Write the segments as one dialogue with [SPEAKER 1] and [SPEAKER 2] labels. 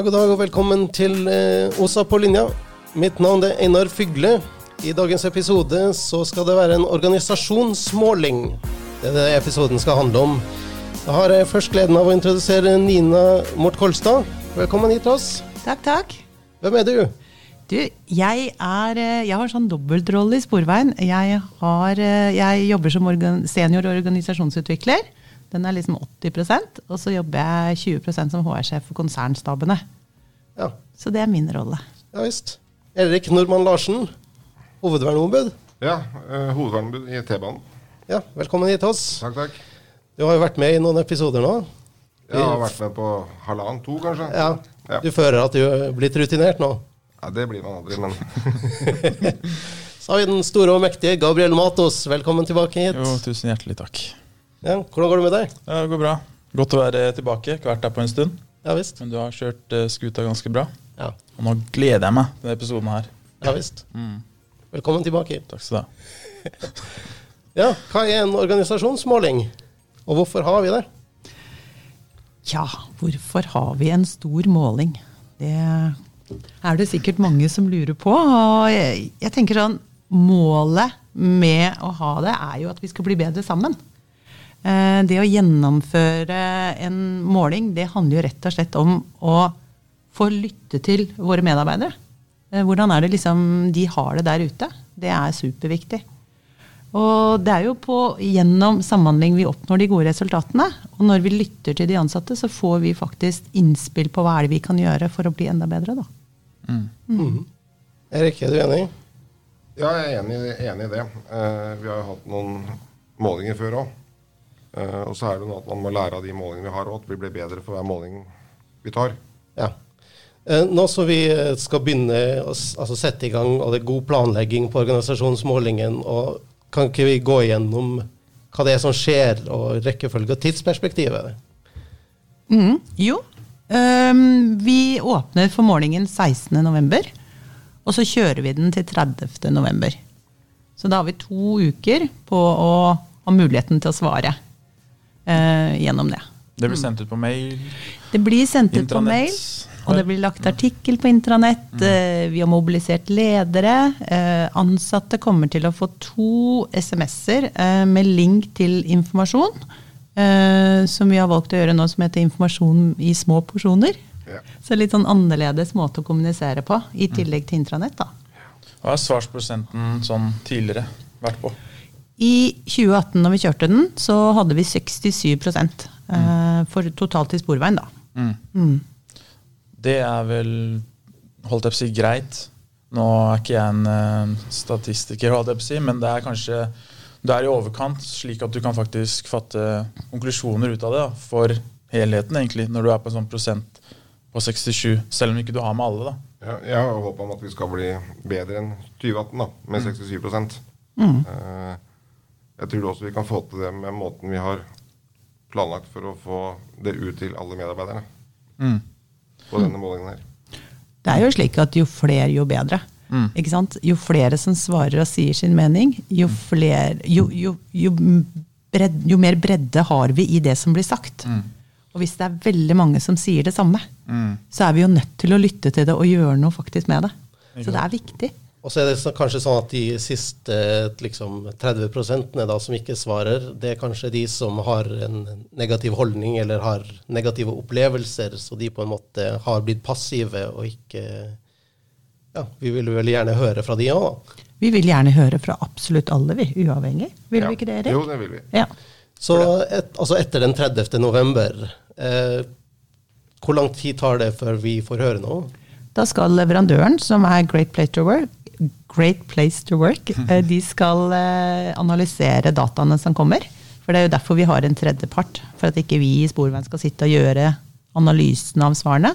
[SPEAKER 1] Ja, god dag og velkommen til eh, OSA på linja. Mitt navn er Einar Fygle. I dagens episode så skal det være en organisasjonsmåling. Det er det episoden skal handle om. Da har jeg først gleden av å introdusere Nina Mort Kolstad. Velkommen hit til oss.
[SPEAKER 2] Takk, takk.
[SPEAKER 1] Hvem er du?
[SPEAKER 2] Du, jeg er eh, Jeg har sånn dobbeltrolle i Sporveien. Jeg, har, eh, jeg jobber som organ, senior organisasjonsutvikler. Den er liksom 80% og så jobber jeg 20% som HR-sjef for konsernstabene.
[SPEAKER 1] Ja,
[SPEAKER 2] Så det er min rolle.
[SPEAKER 1] ja visst. Erik Normann Larsen, hovedverneombud.
[SPEAKER 3] Ja, uh, hovedverneombud i T-banen.
[SPEAKER 1] Ja, velkommen hit til oss.
[SPEAKER 3] Takk, takk.
[SPEAKER 1] Du har jo vært med i noen episoder nå.
[SPEAKER 3] Jeg har vært med på halvannen, to kanskje.
[SPEAKER 1] Ja,
[SPEAKER 3] Ja.
[SPEAKER 1] Du føler at du er blitt rutinert nå?
[SPEAKER 3] Ja, Det blir man aldri, men
[SPEAKER 1] Så har vi den store og mektige Gabriel Matos. Velkommen tilbake hit.
[SPEAKER 4] Jo, tusen hjertelig takk.
[SPEAKER 1] Ja, hvordan går det med deg?
[SPEAKER 4] Ja, det går bra. Godt å være tilbake. Ikke vært der på en stund.
[SPEAKER 1] Ja visst.
[SPEAKER 4] Men du har kjørt uh, skuta ganske bra.
[SPEAKER 1] Ja,
[SPEAKER 4] Og nå gleder jeg meg til denne episoden her.
[SPEAKER 1] ja visst.
[SPEAKER 4] Mm.
[SPEAKER 1] Velkommen tilbake.
[SPEAKER 4] Takk skal du ha.
[SPEAKER 1] Ja, hva er en organisasjonsmåling? Og hvorfor har vi det?
[SPEAKER 2] Ja, hvorfor har vi en stor måling? Det er det sikkert mange som lurer på. Og jeg, jeg tenker sånn Målet med å ha det er jo at vi skal bli bedre sammen. Eh, Det å gjennomføre en måling, det handler jo rett og slett om å få lytte til våre medarbeidere. Eh, Hvordan er det liksom de har det der ute? Det er superviktig. Og det er jo på, gjennom samhandling vi oppnår de gode resultatene. Og når vi lytter til de ansatte, så får vi faktisk innspill på hva er det vi kan gjøre for å bli enda bedre. da.
[SPEAKER 1] Mhm. Erik, er du enig?
[SPEAKER 3] ja, jeg er enig, enig i det. Uh, vi har jo hatt noen målinger før òg. Og så er det noe at man må lære av de målingene vi har og at vi blir bedre for hver måling vi tar.
[SPEAKER 1] Ja. Uh, Nå som vi eh, skal begynne å altså sette i gang, og det er god planlegging på organisasjonsmålingen, og kan ikke vi gå igjennom hva det er som skjer, og rekkefølge og tidsperspektivet?
[SPEAKER 2] Mm, Jo, Um, vi åpner for målingen 16.11. Og så kjører vi den til 30.11. Så da har vi to uker på å ha muligheten til å svare eh, gjennom det.
[SPEAKER 4] Det blir sendt ut på mail.
[SPEAKER 2] Det blir sendt ut på mail, og det blir lagt artikkel på intranett. eh, Vi har mobilisert ledere. eh, Ansatte kommer til å få to SMS-er eh, med link til informasjon. eh, Som vi har valgt å gjøre nå, som heter informasjon i små porsjoner.
[SPEAKER 3] Ja.
[SPEAKER 2] Så litt sånn annerledes måte å kommunisere på, i tillegg til intranett. da.
[SPEAKER 4] Hva har svarsprosenten sånn tidligere vært på?
[SPEAKER 2] I 2018, når vi kjørte den, så hadde vi 67 mm. for totalt i Sporveien. da.
[SPEAKER 4] Mm.
[SPEAKER 2] Mm.
[SPEAKER 4] Det er vel holdt jeg på å si greit. Nå er ikke jeg en eh, statistiker, holdt jeg på å si, men det er kanskje det er i overkant, slik at du kan faktisk fatte konklusjoner ut av det da, for helheten, egentlig, når du er på en sånn prosent på 67, selv om ikke du har med alle. da.
[SPEAKER 3] Ja, jeg har håp om at vi skal bli bedre enn 2018, da, med 67 Eh, Jeg tror også vi kan få til det med måten vi har planlagt for å få det ut til alle medarbeiderne
[SPEAKER 4] Mm.
[SPEAKER 3] på denne målingen her.
[SPEAKER 2] Det er jo slik at jo flere, jo bedre.
[SPEAKER 4] Mm.
[SPEAKER 2] Ikke sant? Jo flere som svarer og sier sin mening, jo, flere, jo, jo, jo, bred, jo mer bredde har vi i det som blir sagt.
[SPEAKER 4] Mm.
[SPEAKER 2] Og hvis det er veldig mange som sier det samme,
[SPEAKER 4] Mm.
[SPEAKER 2] så er vi jo nødt til å lytte til det og gjøre noe faktisk med det. Så det er viktig.
[SPEAKER 1] Og så er det så, kanskje sånn at de siste liksom, 30% da, som ikke svarer, det er kanskje de som har en negativ holdning eller har negative opplevelser, så de på en måte har blitt passive og ikke Ja, vi vil vel gjerne høre fra de òg.
[SPEAKER 2] Vi vil gjerne høre fra absolutt alle, vi, uavhengig. Vil
[SPEAKER 3] Ja.
[SPEAKER 2] vi ikke det, Erik?
[SPEAKER 3] Jo, det vil vi.
[SPEAKER 2] Ja.
[SPEAKER 1] Så et, altså etter den 30. november, eh, hvor lang tid tar det før vi får høre noe?
[SPEAKER 2] Da skal leverandøren, som er Great Place to Work, Great Place to Work eh, de skal eh, analysere dataene som kommer. For det er jo derfor vi har en tredjepart. For at ikke vi i Sporveien skal sitte og gjøre analysen av svarene.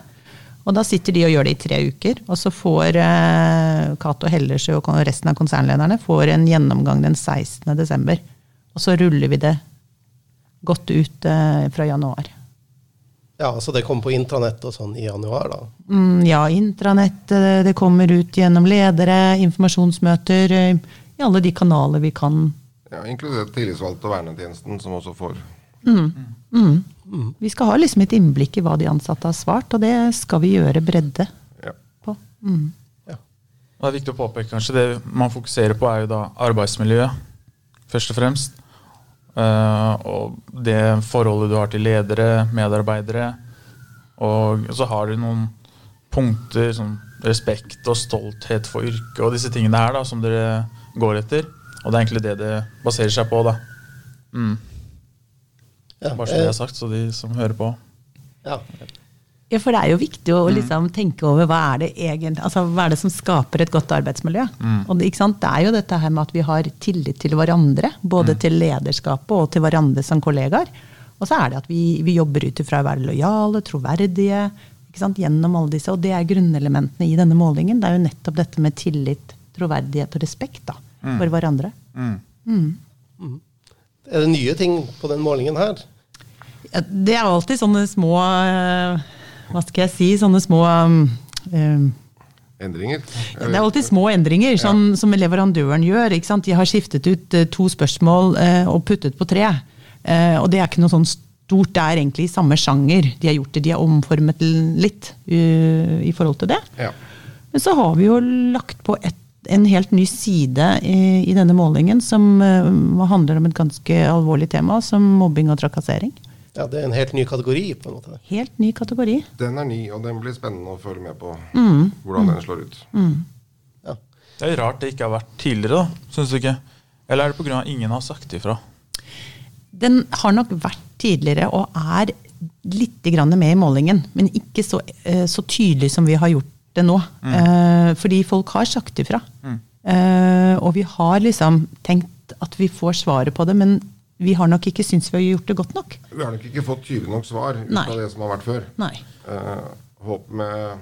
[SPEAKER 2] Og da sitter de og gjør det i tre uker. Og så får eh, Cato Hellersø og resten av konsernlederne får en gjennomgang den 16. desember. Og så ruller vi det godt ut fra januar.
[SPEAKER 1] Ja, så det kom på intranett og sånn i januar, da.
[SPEAKER 2] Mm, ja, intranett, eh, det kommer ut gjennom ledere, informasjonsmøter, eh, i alle de kanaler vi kan.
[SPEAKER 3] Ja, Inkludert tillitsvalgte og vernetjenesten, som også får
[SPEAKER 2] Mm, Mm. Vi skal ha liksom et innblikk i hva de ansatte har svart, og det skal vi gjøre bredde
[SPEAKER 3] Ja.
[SPEAKER 2] på. Mm.
[SPEAKER 4] Og Det er viktig å påpeke kanskje det man fokuserer på, er jo da arbeidsmiljøet, først og fremst. Eh, og det forholdet du har til ledere, medarbeidere. Og så har du noen punkter som respekt og stolthet for yrket og disse tingene her da, som dere går etter. Og det er egentlig det det baserer seg på. da. Mm.
[SPEAKER 1] Ja,
[SPEAKER 4] Bare så det
[SPEAKER 1] eh,
[SPEAKER 4] er sagt, så de som hører på.
[SPEAKER 1] ja.
[SPEAKER 2] Ja, for det er jo viktig å liksom tenke over hva er det egentlig, altså hva er det som skaper et godt arbeidsmiljø. Og det, ikke sant? det er jo dette her med at vi har tillit til hverandre, både til lederskapet og til hverandre som kollegaer. Og så er det at vi, vi jobber ut ifra å være lojale, troverdige, ikke sant? gjennom alle disse. Og det er grunnelementene i denne målingen. Det er jo nettopp dette med tillit, troverdighet og respekt da, for hverandre.
[SPEAKER 1] Er det nye ting på den målingen her?
[SPEAKER 2] Ja, det er alltid sånne små eh, Hva skal jeg si? Sånne små um,
[SPEAKER 3] Endringer.
[SPEAKER 2] Det er alltid små endringer som, som leverandøren gjør. De har skiftet ut eh, to spørsmål uh, og puttet på tre. Uh, og det er ikke noe sånn stort, det er egentlig i samme sjanger. De har gjort det, de har omformet litt uh, i forhold til det.
[SPEAKER 3] Ja.
[SPEAKER 2] Men så har vi jo lagt på et, en helt ny side i, i denne målingen som handler om et ganske alvorlig tema, som mobbing og trakassering.
[SPEAKER 1] Ja, Det er en helt ny kategori, på en måte.
[SPEAKER 2] Helt ny kategori.
[SPEAKER 3] Den er ny, og den blir spennende å følge med på
[SPEAKER 2] Mm.
[SPEAKER 3] hvordan den slår ut.
[SPEAKER 1] Ja.
[SPEAKER 4] Det er rart det ikke har vært tidligere, da. Syns du ikke? Eller er det pga. ingen har sagt ifra?
[SPEAKER 2] Den har nok vært tidligere og er litt grann med i målingen, men ikke så, eh, så tydelig som vi har gjort det nå. Eh, fordi folk har sagt ifra. Eh, og vi har liksom tenkt at vi får svaret på det, men vi har nok ikke syntes vi har gjort det godt nok.
[SPEAKER 3] Vi har nok ikke fått tydelig nok svar ut av det som har vært før.
[SPEAKER 2] Nei.
[SPEAKER 3] Eh, håp med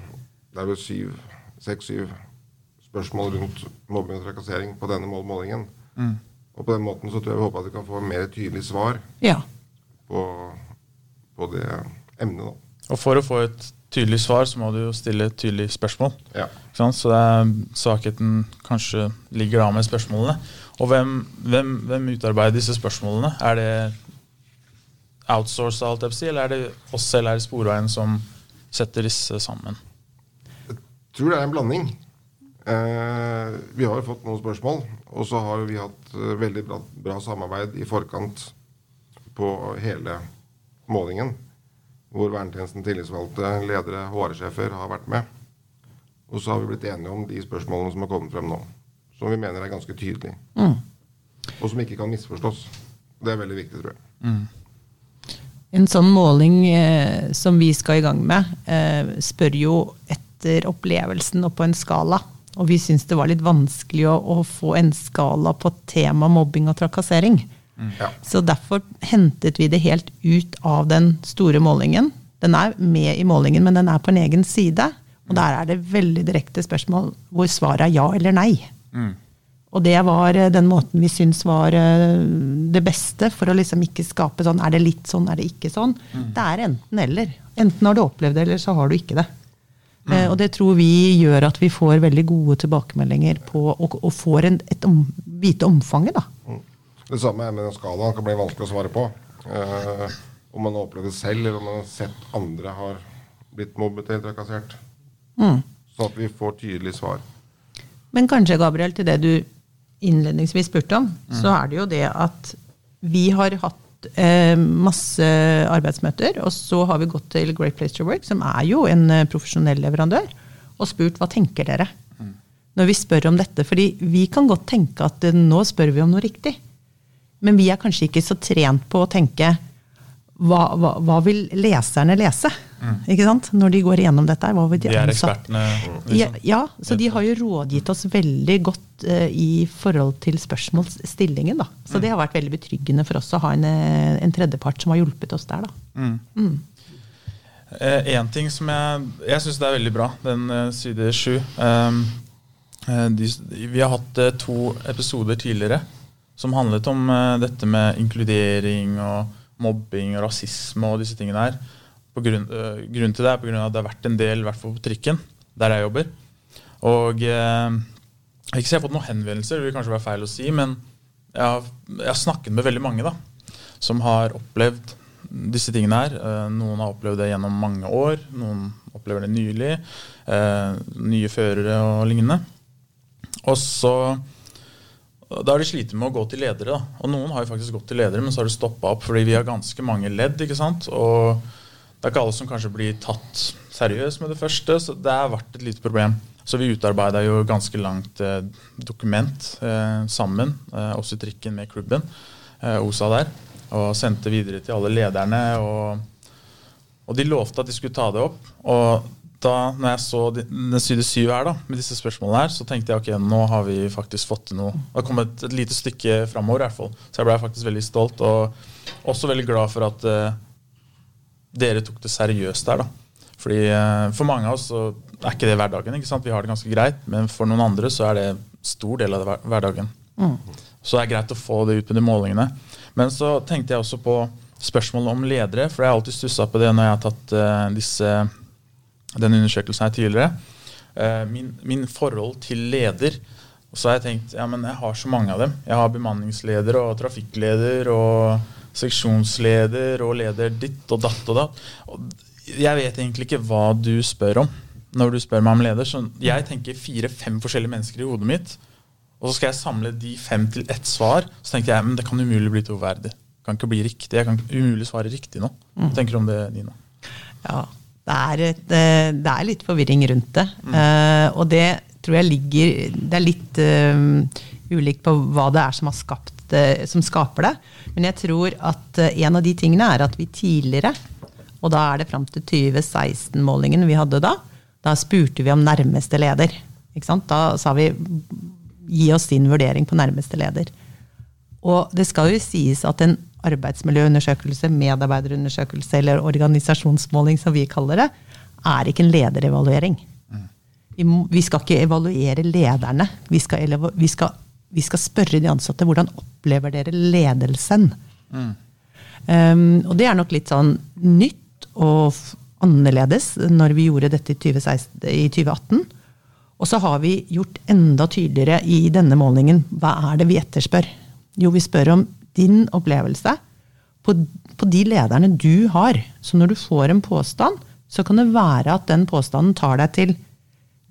[SPEAKER 3] Det er vel syv, seks-syv spørsmål rundt mobbing og trakassering på denne målmålingen. Mm. Og på den måten så tror jeg vi håper at vi kan få mer tydelig svar
[SPEAKER 2] Ja.
[SPEAKER 3] på, på det emnet. da.
[SPEAKER 4] Og for å få et tydelig svar, så må du jo stille et tydelig spørsmål.
[SPEAKER 3] Ja.
[SPEAKER 4] Ikke sant? Så det er svakheten kanskje ligger da med spørsmålene. Og hvem, hvem, hvem utarbeider disse spørsmålene? Er det outsourcet, alt jeg eller er det oss selv her i Sporveien som setter disse sammen?
[SPEAKER 3] Jeg tror det er en blanding. Eh, vi har fått noen spørsmål, og så har vi hatt eh, veldig bra, bra samarbeid i forkant på hele målingen. Hvor vernetjenesten, tillitsvalgte, ledere, HR-sjefer har vært med. Og så har vi blitt enige om de spørsmålene som har kommet frem nå. Som vi mener er ganske tydelige. Og som ikke kan misforstås. Det er veldig viktig, tror jeg.
[SPEAKER 2] En sånn måling eh, som vi skal i gang med, eh, spør jo etter opplevelsen og på en skala. Og vi syns det var litt vanskelig å, å få en skala på tema mobbing og trakassering.
[SPEAKER 3] Ja.
[SPEAKER 2] Så derfor hentet vi det helt ut av den store målingen. Den er med i målingen, men den er på en egen side. Og der er det veldig direkte spørsmål hvor svaret er ja eller nei. Og det var eh, den måten vi syns var eh, det beste, for å liksom ikke skape sånn er det litt sånn, er det ikke sånn. Det er enten eller. Enten har du opplevd det, eller så har du ikke det. Eh, og det tror vi gjør at vi får veldig gode tilbakemeldinger på og, og får en, et om, vite omfanget, da.
[SPEAKER 3] Det samme er med den skalaen. Kan bli vanskelig å svare på. Eh, om man har opplevd det selv, eller om man har sett andre har blitt mobbet eller trakassert. Sånn at vi får tydelig svar.
[SPEAKER 2] Men kanskje, Gabriel, til det du innledningsvis spurte om, så er det jo det at vi har hatt eh, masse arbeidsmøter, og så har vi gått til Great Place to Work, som er jo en eh, profesjonell leverandør, og spurt hva tenker dere når vi spør om dette. Fordi vi kan godt tenke at eh, nå spør vi om noe riktig. Men vi er kanskje ikke så trent på å tenke hva, hva, hva vil leserne lese? Ikke sant? Når de går igjennom dette. Hva de,
[SPEAKER 4] De er
[SPEAKER 2] ansatt?
[SPEAKER 4] ekspertene.
[SPEAKER 2] ja,
[SPEAKER 4] Liksom.
[SPEAKER 2] ja, så de har jo rådgitt oss veldig godt uh, i forhold til spørsmålsstillingen. Da. Så det har vært veldig betryggende for oss å ha en, eh, en tredjepart som har hjulpet oss der. Da.
[SPEAKER 4] Eh, en ting som jeg Jeg syns det er veldig bra, den eh, side sju. Um, de, vi har hatt eh, to episoder tidligere som handlet om dette med inkludering og mobbing og rasisme og disse tingene her. På grunn, grunnen til det er på grunn av at det har vært en del, i hvert fall på trikken, der jeg jobber. Og eh, ikke så jeg har fått noen henvendelser, det vil kanskje være feil å si, men jeg har, jeg har snakket med veldig mange da, som har opplevd disse tingene her. Noen har opplevd det gjennom mange år, noen opplever det nylig. Nye førere og lignende. Og så da har de slitt med å gå til ledere. Da. Og noen har jo faktisk gått til ledere, men så har det stoppa opp fordi vi har ganske mange ledd. ikke sant? Og det er ikke alle som kanskje blir tatt seriøst med det første, så det har vært et lite problem. Så vi utarbeida jo ganske langt eh, dokument eh, sammen, eh, også i trikken med klubben, eh, OSA der, og sendte videre til alle lederne. Og, og de lovte at de skulle ta det opp. Og da når jeg så den side syv her, da, med disse spørsmålene her, så tenkte jeg ok, nå har vi faktisk fått til noe. Det har kommet et lite stykke framover, i hvert fall. Så jeg ble faktisk veldig stolt, og også veldig glad for at uh, dere tok det seriøst der. da. Fordi uh, For mange av oss så er ikke det hverdagen. ikke sant? Vi har det ganske greit, men for noen andre så er det stor del av hverdagen. Mm. Så det er greit å få det ut med de målingene. Men så tenkte jeg også på spørsmålet om ledere, for jeg har alltid stussa på det når jeg har tatt uh, disse den undersøkelsen her tidligere. Uh, min, min, forhold til leder. Og så har jeg tenkt ja, men jeg har så mange av dem. Jeg har bemanningsleder og trafikkleder og seksjonsleder og leder ditt og datt og datt. Jeg vet egentlig ikke hva du spør om når du spør meg om leder. Så jeg tenker fire-fem forskjellige mennesker i hodet mitt. Og så skal jeg samle de fem til ett svar. Så tenker jeg men det kan umulig bli troverdig. Det kan ikke bli riktig. Jeg kan umulig svare riktig nå. Hva mm. tenker du om det, Nina?
[SPEAKER 2] Ja, det er, et, eh, det er, litt forvirring rundt det. Mm. Uh, og det tror jeg ligger Det er litt uh, ulikt på hva det er som, har skapt, som skaper det. Men jeg tror at en av de tingene er at vi tidligere, og da er det fram til 2016-målingen vi hadde da, da spurte vi om nærmeste leder. Da sa vi gi oss din vurdering på nærmeste leder. Og det skal jo sies at en arbeidsmiljøundersøkelse, medarbeiderundersøkelse eller organisasjonsmåling, som vi kaller det, er ikke en lederevaluering. Vi, vi skal ikke evaluere lederne. Vi skal, vi, skal, vi skal, spørre de ansatte hvordan opplever dere ledelsen. Mm. Um, og det er nok litt sånn nytt og annerledes når vi gjorde dette i, 2016, i 2018. Og så har vi gjort enda tydeligere i denne målingen hva er det vi etterspør. Jo, vi spør om din opplevelse på, på, de lederne du har. Så når du får en påstand, så kan det være at den påstanden tar deg til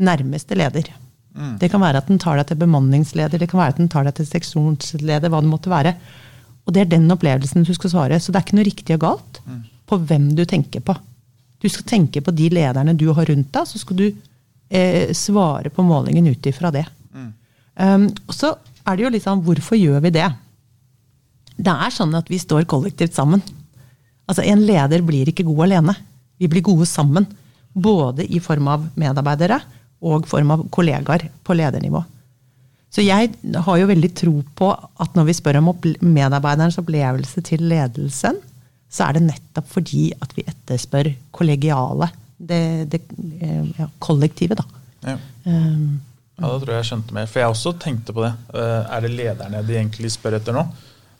[SPEAKER 2] nærmeste leder. Mm. Det kan være at den tar deg til bemanningsleder, det kan være at den tar deg til seksjonsleder, hva det måtte være. Og det er den opplevelsen du skal svare. Så det er ikke noe riktig og galt mm. på hvem du tenker på. Du skal tenke på de lederne du har rundt deg, så skal du eh, svare på målingen ut ifra det. Mm. Um, og så er det jo litt sånn, hvorfor gjør vi det? Det er sånn at vi står kollektivt sammen. Altså En leder blir ikke god alene. Vi blir gode sammen. Både i form av medarbeidere og form av kollegaer på ledernivå. Så jeg har jo veldig tro på at når vi spør om medarbeiderens opplevelse til ledelsen, så er det nettopp fordi at vi etterspør kollegiale. Det, det eh, ja, kollektivet, da.
[SPEAKER 4] Ja. Um, ja, da tror jeg jeg skjønte mer. For jeg også tenkte på det. Eh, er det lederne de egentlig spør etter nå?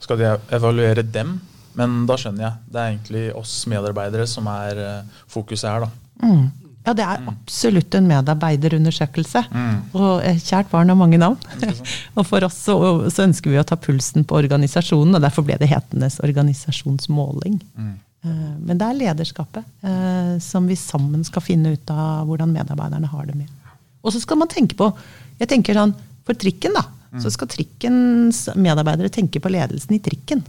[SPEAKER 4] skal de evaluere dem. Men da skjønner jeg. Det er egentlig oss medarbeidere som er uh, fokuset her, da.
[SPEAKER 2] Mm. Ja, det er absolutt en medarbeiderundersøkelse. Mm. Og eh, kjært barn har mange navn. og for oss så, så, ønsker vi å ta pulsen på organisasjonen, og derfor ble det hetendes organisasjonsmåling. Mm. Uh, men det er lederskapet uh, som vi sammen skal finne ut av hvordan medarbeiderne har det med. Og så skal man tenke på jeg tenker sånn, For trikken, da, så skal trikkens medarbeidere tenke på ledelsen i trikken.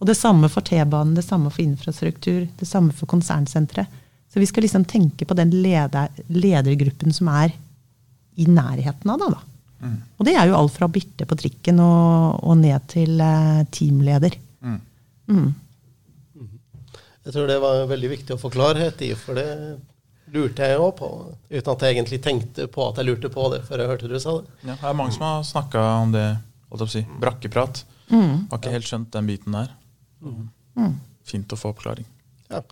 [SPEAKER 2] Og det samme for T-banen, det samme for infrastruktur, det samme for konsernsenteret. Så vi skal liksom tenke på den leder, ledergruppen som er i nærheten av det. da. Mm. Og det er jo alt fra Birte på trikken og, og ned til uh, teamleder. Mm. Mm.
[SPEAKER 1] Jeg tror det var veldig viktig å få klarhet i, for det lurte jeg òg på, uten at jeg egentlig tenkte på at jeg lurte på det før jeg hørte du sa det.
[SPEAKER 4] Ja, det er mange som har snakka om det, holdt jeg på å si, brakkeprat. Mm. Har ikke helt skjønt den biten der. Mm. Fint å få oppklaring.
[SPEAKER 1] Ja.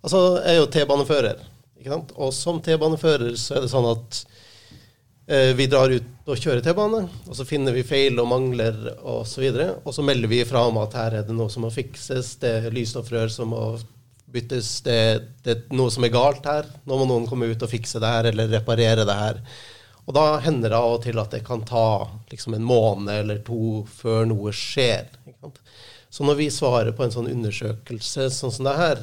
[SPEAKER 1] Altså, jeg er jo T-banefører, ikke sant? og som T-banefører så er det sånn at eh, vi drar ut og kjører T-bane, og så finner vi feil og mangler osv. Og, så og så melder vi fra om at her er det noe som må fikses, det er lysstoffrør som må byttes. Det, det, er noe som er galt her. Nå må noen komme ut og fikse det her eller reparere det her. Og da hender det av og til at det kan ta liksom en måned eller to før noe skjer. Så når vi svarer på en sånn undersøkelse sånn som det her,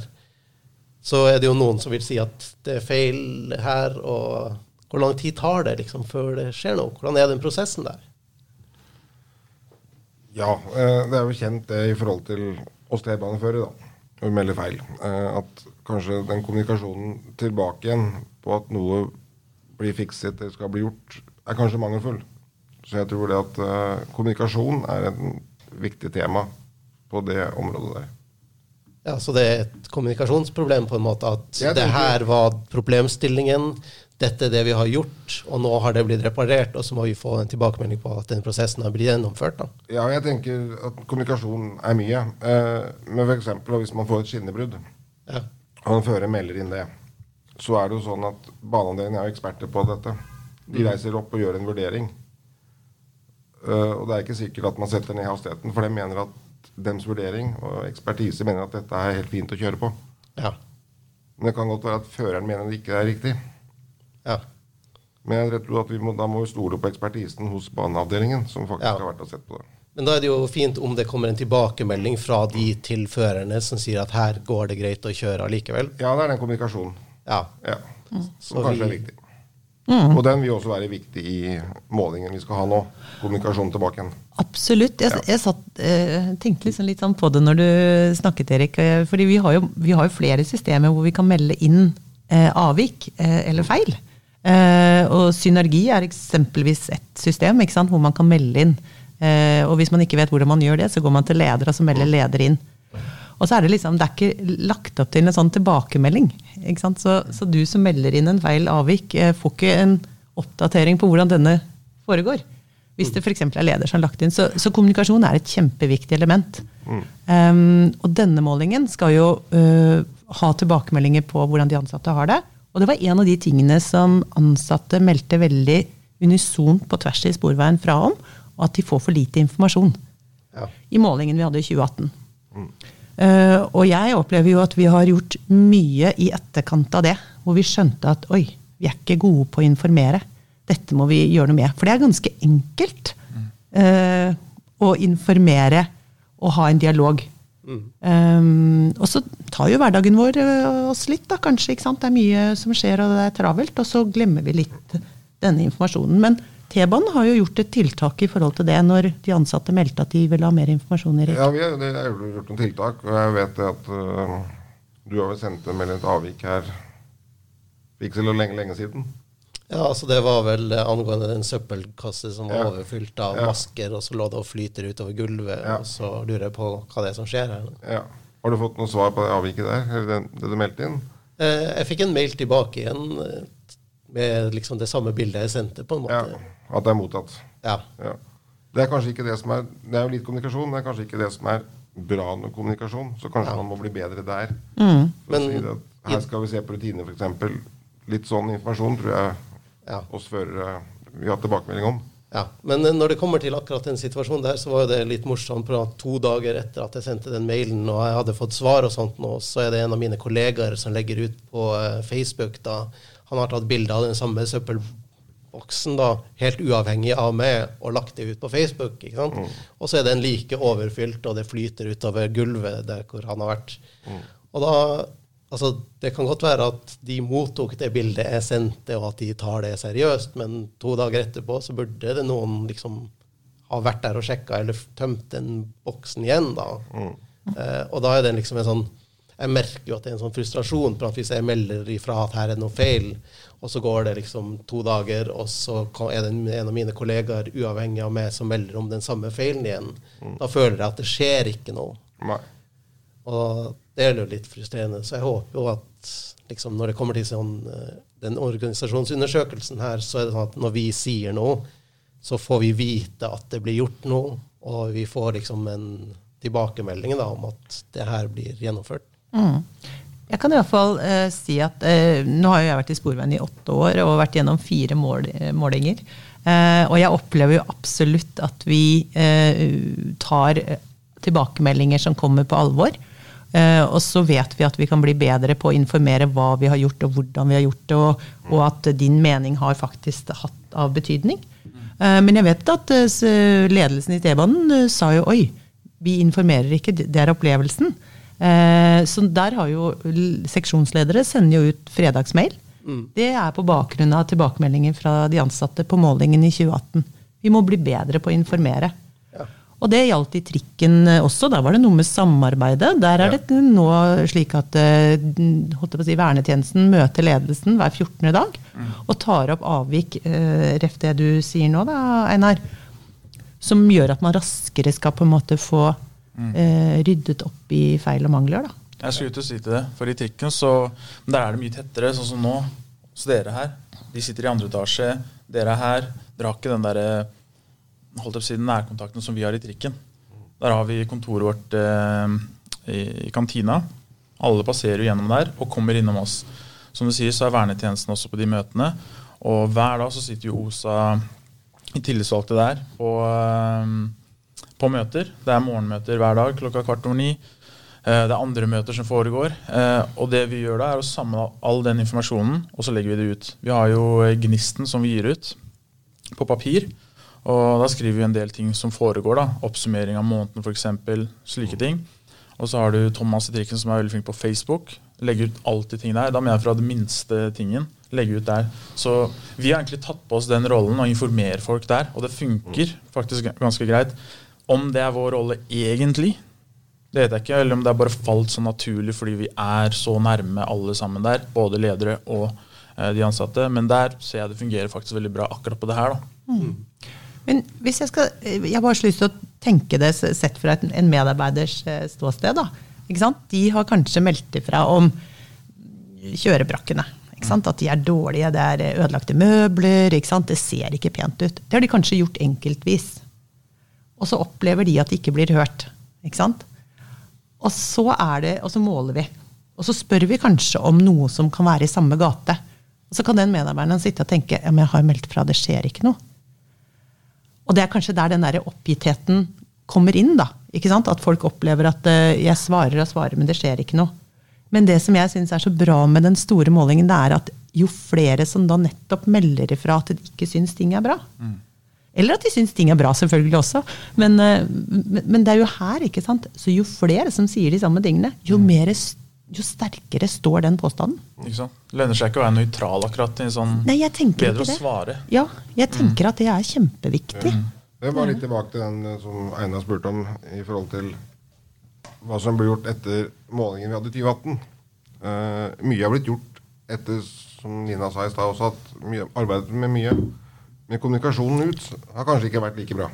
[SPEAKER 1] så er det jo noen som vil si at det er feil her, og hvor lang tid tar det liksom før det skjer noe? Hvordan er den prosessen der?
[SPEAKER 3] Ja, eh, det er jo kjent det i forhold til oss T-baneførere, da. Når vi melder feil. Eh, at kanskje den kommunikasjonen tilbake igjen på at noe blir fikset eller skal bli gjort, er kanskje mangelfull. Så jeg tror det at uh, kommunikasjon er et viktig tema på det området der.
[SPEAKER 1] Ja, Så det er et kommunikasjonsproblem, på en måte? At det her var problemstillingen, dette er det vi har gjort, og nå har det blitt reparert, og så må vi få en tilbakemelding på at den prosessen har blitt gjennomført? da.
[SPEAKER 3] Ja, jeg tenker at kommunikasjon er mye. Eh, men f.eks. hvis man får et skinnebrudd, ja. og en fører melder inn det, så er det jo sånn at baneavdelingen er jo eksperter på dette. De mm. reiser opp og gjør en vurdering. Uh, og det er ikke sikkert at man setter ned hastigheten, for de mener at deres vurdering og ekspertise mener at dette er helt fint å kjøre på. Ja. Men det kan godt være at føreren mener det ikke er riktig. Ja. Men jeg tror at må, da må vi stole på ekspertisen hos baneavdelingen, som faktisk ja. har vært og sett på det.
[SPEAKER 1] Men da er det jo fint om det kommer en tilbakemelding fra de til førerne som sier at her går det greit å kjøre allikevel.
[SPEAKER 3] Ja, det er den kommunikasjonen. Ja. ja. Som kanskje vi, er viktig. Mm. Og den vil også være viktig i målingen vi skal ha nå. Kommunikasjonen tilbake igjen.
[SPEAKER 2] Absolutt. Jeg, jeg satt, eh, tenkte liksom litt sånn på det når du snakket, Erik. Eh, fordi vi har, jo, vi har jo flere systemer hvor vi kan melde inn eh, avvik eh, eller feil. Eh, og synergi er eksempelvis et system hvor man kan melde inn. Eh, og hvis man ikke vet hvordan man gjør det, så går man til leder, og så melder leder inn. Og så er det liksom, det er ikke lagt opp til en sånn tilbakemelding. ikke Så, så, du som melder inn en feil avvik, eh, får ikke en oppdatering på hvordan denne foregår. Hvis det f.eks. er leder som har lagt inn. Så, så, kommunikasjon er et kjempeviktig element. Mm. Um, og denne målingen skal jo uh, ha tilbakemeldinger på hvordan de ansatte har det. Og det var en av de tingene som ansatte meldte veldig unisont på tvers i sporveien fra om, og at de får for lite informasjon. Ja. I målingen vi hadde i 2018. Mm. Uh, og jeg opplever jo at vi har gjort mye i etterkant av det, hvor vi skjønte at oi, vi er ikke gode på å informere. Dette må vi gjøre noe med. For det er ganske enkelt uh, å informere og ha en dialog. Mm. Um, og så tar jo hverdagen vår oss litt, da, kanskje. Det er mye som skjer, og det er travelt. Og så glemmer vi litt denne informasjonen. Men T-banen har jo gjort et tiltak i forhold til det, når de ansatte meldte at de ville ha mer informasjon. Erik.
[SPEAKER 3] Ja, vi har, det er gjort noen tiltak. Og jeg vet at uh, du har vel sendt en melding et avvik her for ikke så lenge, lenge siden.
[SPEAKER 1] Ja, altså det var vel angående en søppelkasse som var ja. overfylt av ja. masker, og så lå det og flyter utover gulvet. Ja. Og så lurer jeg på hva det er som skjer her.
[SPEAKER 3] Ja. Har du fått noe svar på det avviket der? Eller det, det du meldte inn?
[SPEAKER 1] Eh, jeg fikk en mail tilbake igjen eh, med liksom det samme bildet jeg sendte. på en måte.
[SPEAKER 3] Ja, At det er mottatt. Ja. ja. Det er kanskje ikke det som er Det er jo litt kommunikasjon, men det er kanskje ikke det som er bra med kommunikasjon. Så kanskje ja. man må bli bedre der. Mm. Men, si her skal vi se på rutiner, f.eks. Litt sånn informasjon tror jeg ja. oss førere vi har tilbakemelding om.
[SPEAKER 1] Ja, Men eh, når det kommer til akkurat den situasjonen der, så var det litt morsomt. For to dager etter at jeg sendte den mailen og jeg hadde fått svar, og sånt nå, så er det en av mine kollegaer som legger ut på uh, Facebook. da, Han har tatt bilde av den samme søppelboksen da, helt uavhengig av meg, og lagt det ut på Facebook. ikke sant? Mm. Og så er den like overfylt, og det flyter utover gulvet der hvor han har vært. Mm. Og da Altså, det kan godt være at de mottok det bildet jeg sendte, og at de tar det seriøst, men to dager etterpå så burde det noen liksom ha vært der og sjekka eller tømt den boksen igjen. da. Mm. Eh, og da er det liksom en sånn Jeg merker jo at det er en sånn frustrasjon for hvis jeg melder ifra at her er noe feil, og så går det liksom to dager, og så er det en av mine kollegaer uavhengig av meg som melder om den samme feilen igjen, mm. da føler jeg at det skjer ikke noe. Nei. Og det er jo litt frustrerende. Så jeg håper jo at liksom, når det kommer til sånn, eh, den organisasjonsundersøkelsen her, så er det sånn at når vi sier noe, så får vi vite at det blir gjort noe, og vi får liksom en tilbakemelding da, om at det her blir gjennomført. Mm.
[SPEAKER 2] Jeg kan iallfall uh, si at uh, nå har jeg vært i Sporveien i åtte år og vært gjennom fire mål, målinger. Uh, og jeg opplever jo absolutt at vi uh, tar tilbakemeldinger som kommer på alvor. Uh, og så vet vi at vi kan bli bedre på å informere hva vi har gjort, og hvordan vi har gjort det, og, og at din mening har faktisk hatt av betydning. Men jeg vet at ledelsen i T-banen sa jo oi, Vi informerer ikke, det er opplevelsen. Eh, så der har jo seksjonsledere sender jo ut fredagsmail. Mm. Det er på bakgrunn av tilbakemeldinger fra de ansatte på målingen i 2018. Vi må bli bedre på å informere. Ja. Og det gjaldt i trikken også. Da var det noe med samarbeidet. Der er ja. det nå slik at uh, si, vernetjenesten møter ledelsen hver 14. dag mm. og tar opp avvik, ref det du sier nå da, Einar. Som gjør at man raskere skal på en måte få uh, ryddet opp i feil og mangler. da.
[SPEAKER 4] Jeg skulle ut og si til det, for i trikken så der er det mye tettere, sånn som nå. Så dere her, de sitter i andre etasje. Dere er her. Dere har ikke den der, holdt opp siden nærkontakten som vi har i trikken. Der har vi kontoret vårt eh, i, i, kantina. Alle passerer jo gjennom der og kommer innom oss. Som du sier, så er vernetjenesten også på de møtene. Og hver dag så sitter jo OSA i tillitsvalgte der og... eh, på møter. Det er morgenmøter hver dag klokka kvart over ni. Eh, det er andre møter som foregår. Eh, og det vi gjør da, er å samle all den informasjonen, og så legger vi det ut. Vi har jo eh, Gnisten som vi gir ut på papir. Og da skriver vi en del ting som foregår. da, Oppsummering av måneden f.eks. Slike ting. Og så har du Thomas i trikken som er veldig flink på Facebook. Legger ut alltid ting der. Da mener jeg fra det minste tingen. Legge ut der. Så vi har egentlig tatt på oss den rollen og informere folk der. Og det funker faktisk ganske greit. Om det er vår rolle egentlig, det vet jeg ikke, eller om det er bare falt så naturlig fordi vi er så nærme alle sammen der. Både ledere og eh, de ansatte. Men der ser jeg det fungerer faktisk veldig bra akkurat på det her. da. Mm.
[SPEAKER 2] Men hvis jeg skal, jeg har bare lyst til å tenke det sett fra en medarbeiders eh, ståsted. da. Ikke sant? De har kanskje meldt ifra om kjørebrakkene. Ikke sant? At de er dårlige, det er ødelagte møbler. Ikke sant? Det ser ikke pent ut. Det har de kanskje gjort enkeltvis. Og så opplever de at de ikke blir hørt. Ikke sant? Og så, det, og så måler vi. Og så spør vi kanskje om noe som kan være i samme gate. Og så kan den medarbeideren sitte og tenke ja, men jeg har meldt fra, det skjer ikke noe. Og det er kanskje der den der oppgittheten kommer inn. da, ikke sant? At folk opplever at uh, jeg svarer og svarer, men det skjer ikke noe. Men det som jeg syns er så bra med den store målingen, det er at jo flere som da nettopp melder ifra at de ikke syns ting er bra, mm. Eller at de syns ting er bra, selvfølgelig også. Men, eh, men, det er jo her, ikke sant. Så jo flere som sier de samme tingene, jo, mm. mer, jo sterkere står den påstanden.
[SPEAKER 4] Ikke sant? Lønner seg ikke å være nøytral akkurat. i sånn
[SPEAKER 2] Nei, jeg tenker
[SPEAKER 4] Bedre
[SPEAKER 2] å
[SPEAKER 4] det. svare.
[SPEAKER 2] Ja, jeg tenker mm. at det er kjempeviktig.
[SPEAKER 3] Mm. Det var litt tilbake til den eh, som Einar spurte om i forhold til hva som ble gjort etter målingen vi hadde i 2018. Uh, eh, mye har blitt gjort etter, som Nina sa i stad også, at mye, arbeidet med mye. Men kommunikasjonen ut har kanskje ikke vært like bra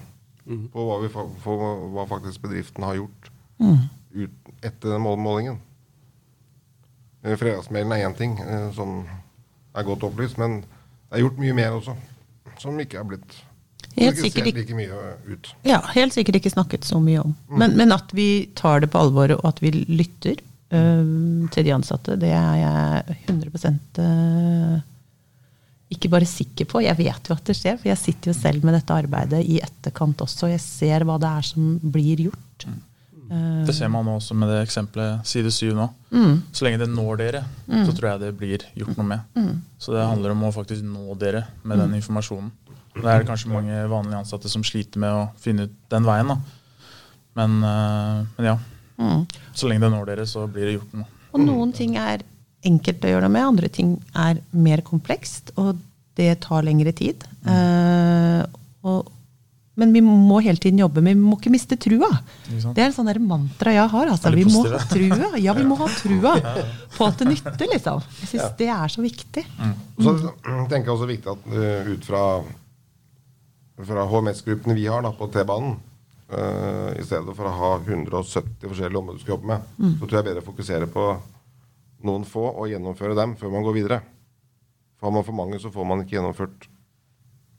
[SPEAKER 3] mm. på hva, vi, for, hva faktisk bedriften har gjort mm. ut, etter den målingen. Eh, fredagsmailen er én ting, eh, som er godt opplyst, men det er gjort mye mer også, som ikke er blitt Helt sikkert ikke, like mye ut.
[SPEAKER 2] Ja, helt sikkert ikke snakket så mye om. Mm. Men, men, at vi tar det på alvor, og at vi lytter øh, til de ansatte, det er jeg 100 øh, ikke bare sikker på, jeg vet jo at det skjer, for jeg sitter jo selv med dette arbeidet i etterkant også. Jeg ser hva det er som blir gjort. Mm.
[SPEAKER 4] Det ser man også med det eksempelet side syv nå. Mm. Så lenge det når dere, mm. så tror jeg det blir gjort noe med. Mm. Så det handler om å faktisk nå dere med den mm. informasjonen. Det er det kanskje mange vanlige ansatte som sliter med å finne ut den veien. da. Men, uh, men ja. Mm. Så lenge det når dere, så blir det gjort noe.
[SPEAKER 2] Og noen ting er enkelt å gjøre noe med, andre ting er mer komplekst, og det tar lengre tid. Mm. Uh, og, men vi må hele tiden jobbe, men vi må ikke miste trua. Det er en sånn mantra jeg har. Altså. Vi må ha trua. Ja, vi må ha trua på at det nytter, liksom. Jeg syns ja. det er så viktig. Mm.
[SPEAKER 3] Så tenker jeg også viktig at uh, ut fra, fra HMS-gruppene vi har da, på T-banen, uh, i stedet for å ha 170 forskjellige områder du skal jobbe med, mm. så tror jeg bedre å fokusere på noen få og gjennomføre dem før man går videre. For har man for mange, så får man ikke gjennomført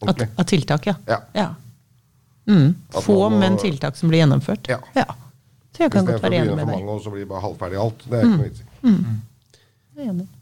[SPEAKER 2] ordentlig. Av tiltak, ja.
[SPEAKER 3] ja.
[SPEAKER 2] ja. Mm. Få, må, men tiltak som blir gjennomført.
[SPEAKER 3] Ja.
[SPEAKER 2] ja. Så jeg kan godt være enig med deg.
[SPEAKER 3] for mange, og så blir det bare halvferdig alt. Det er ikke noe vits i. Mm. mm.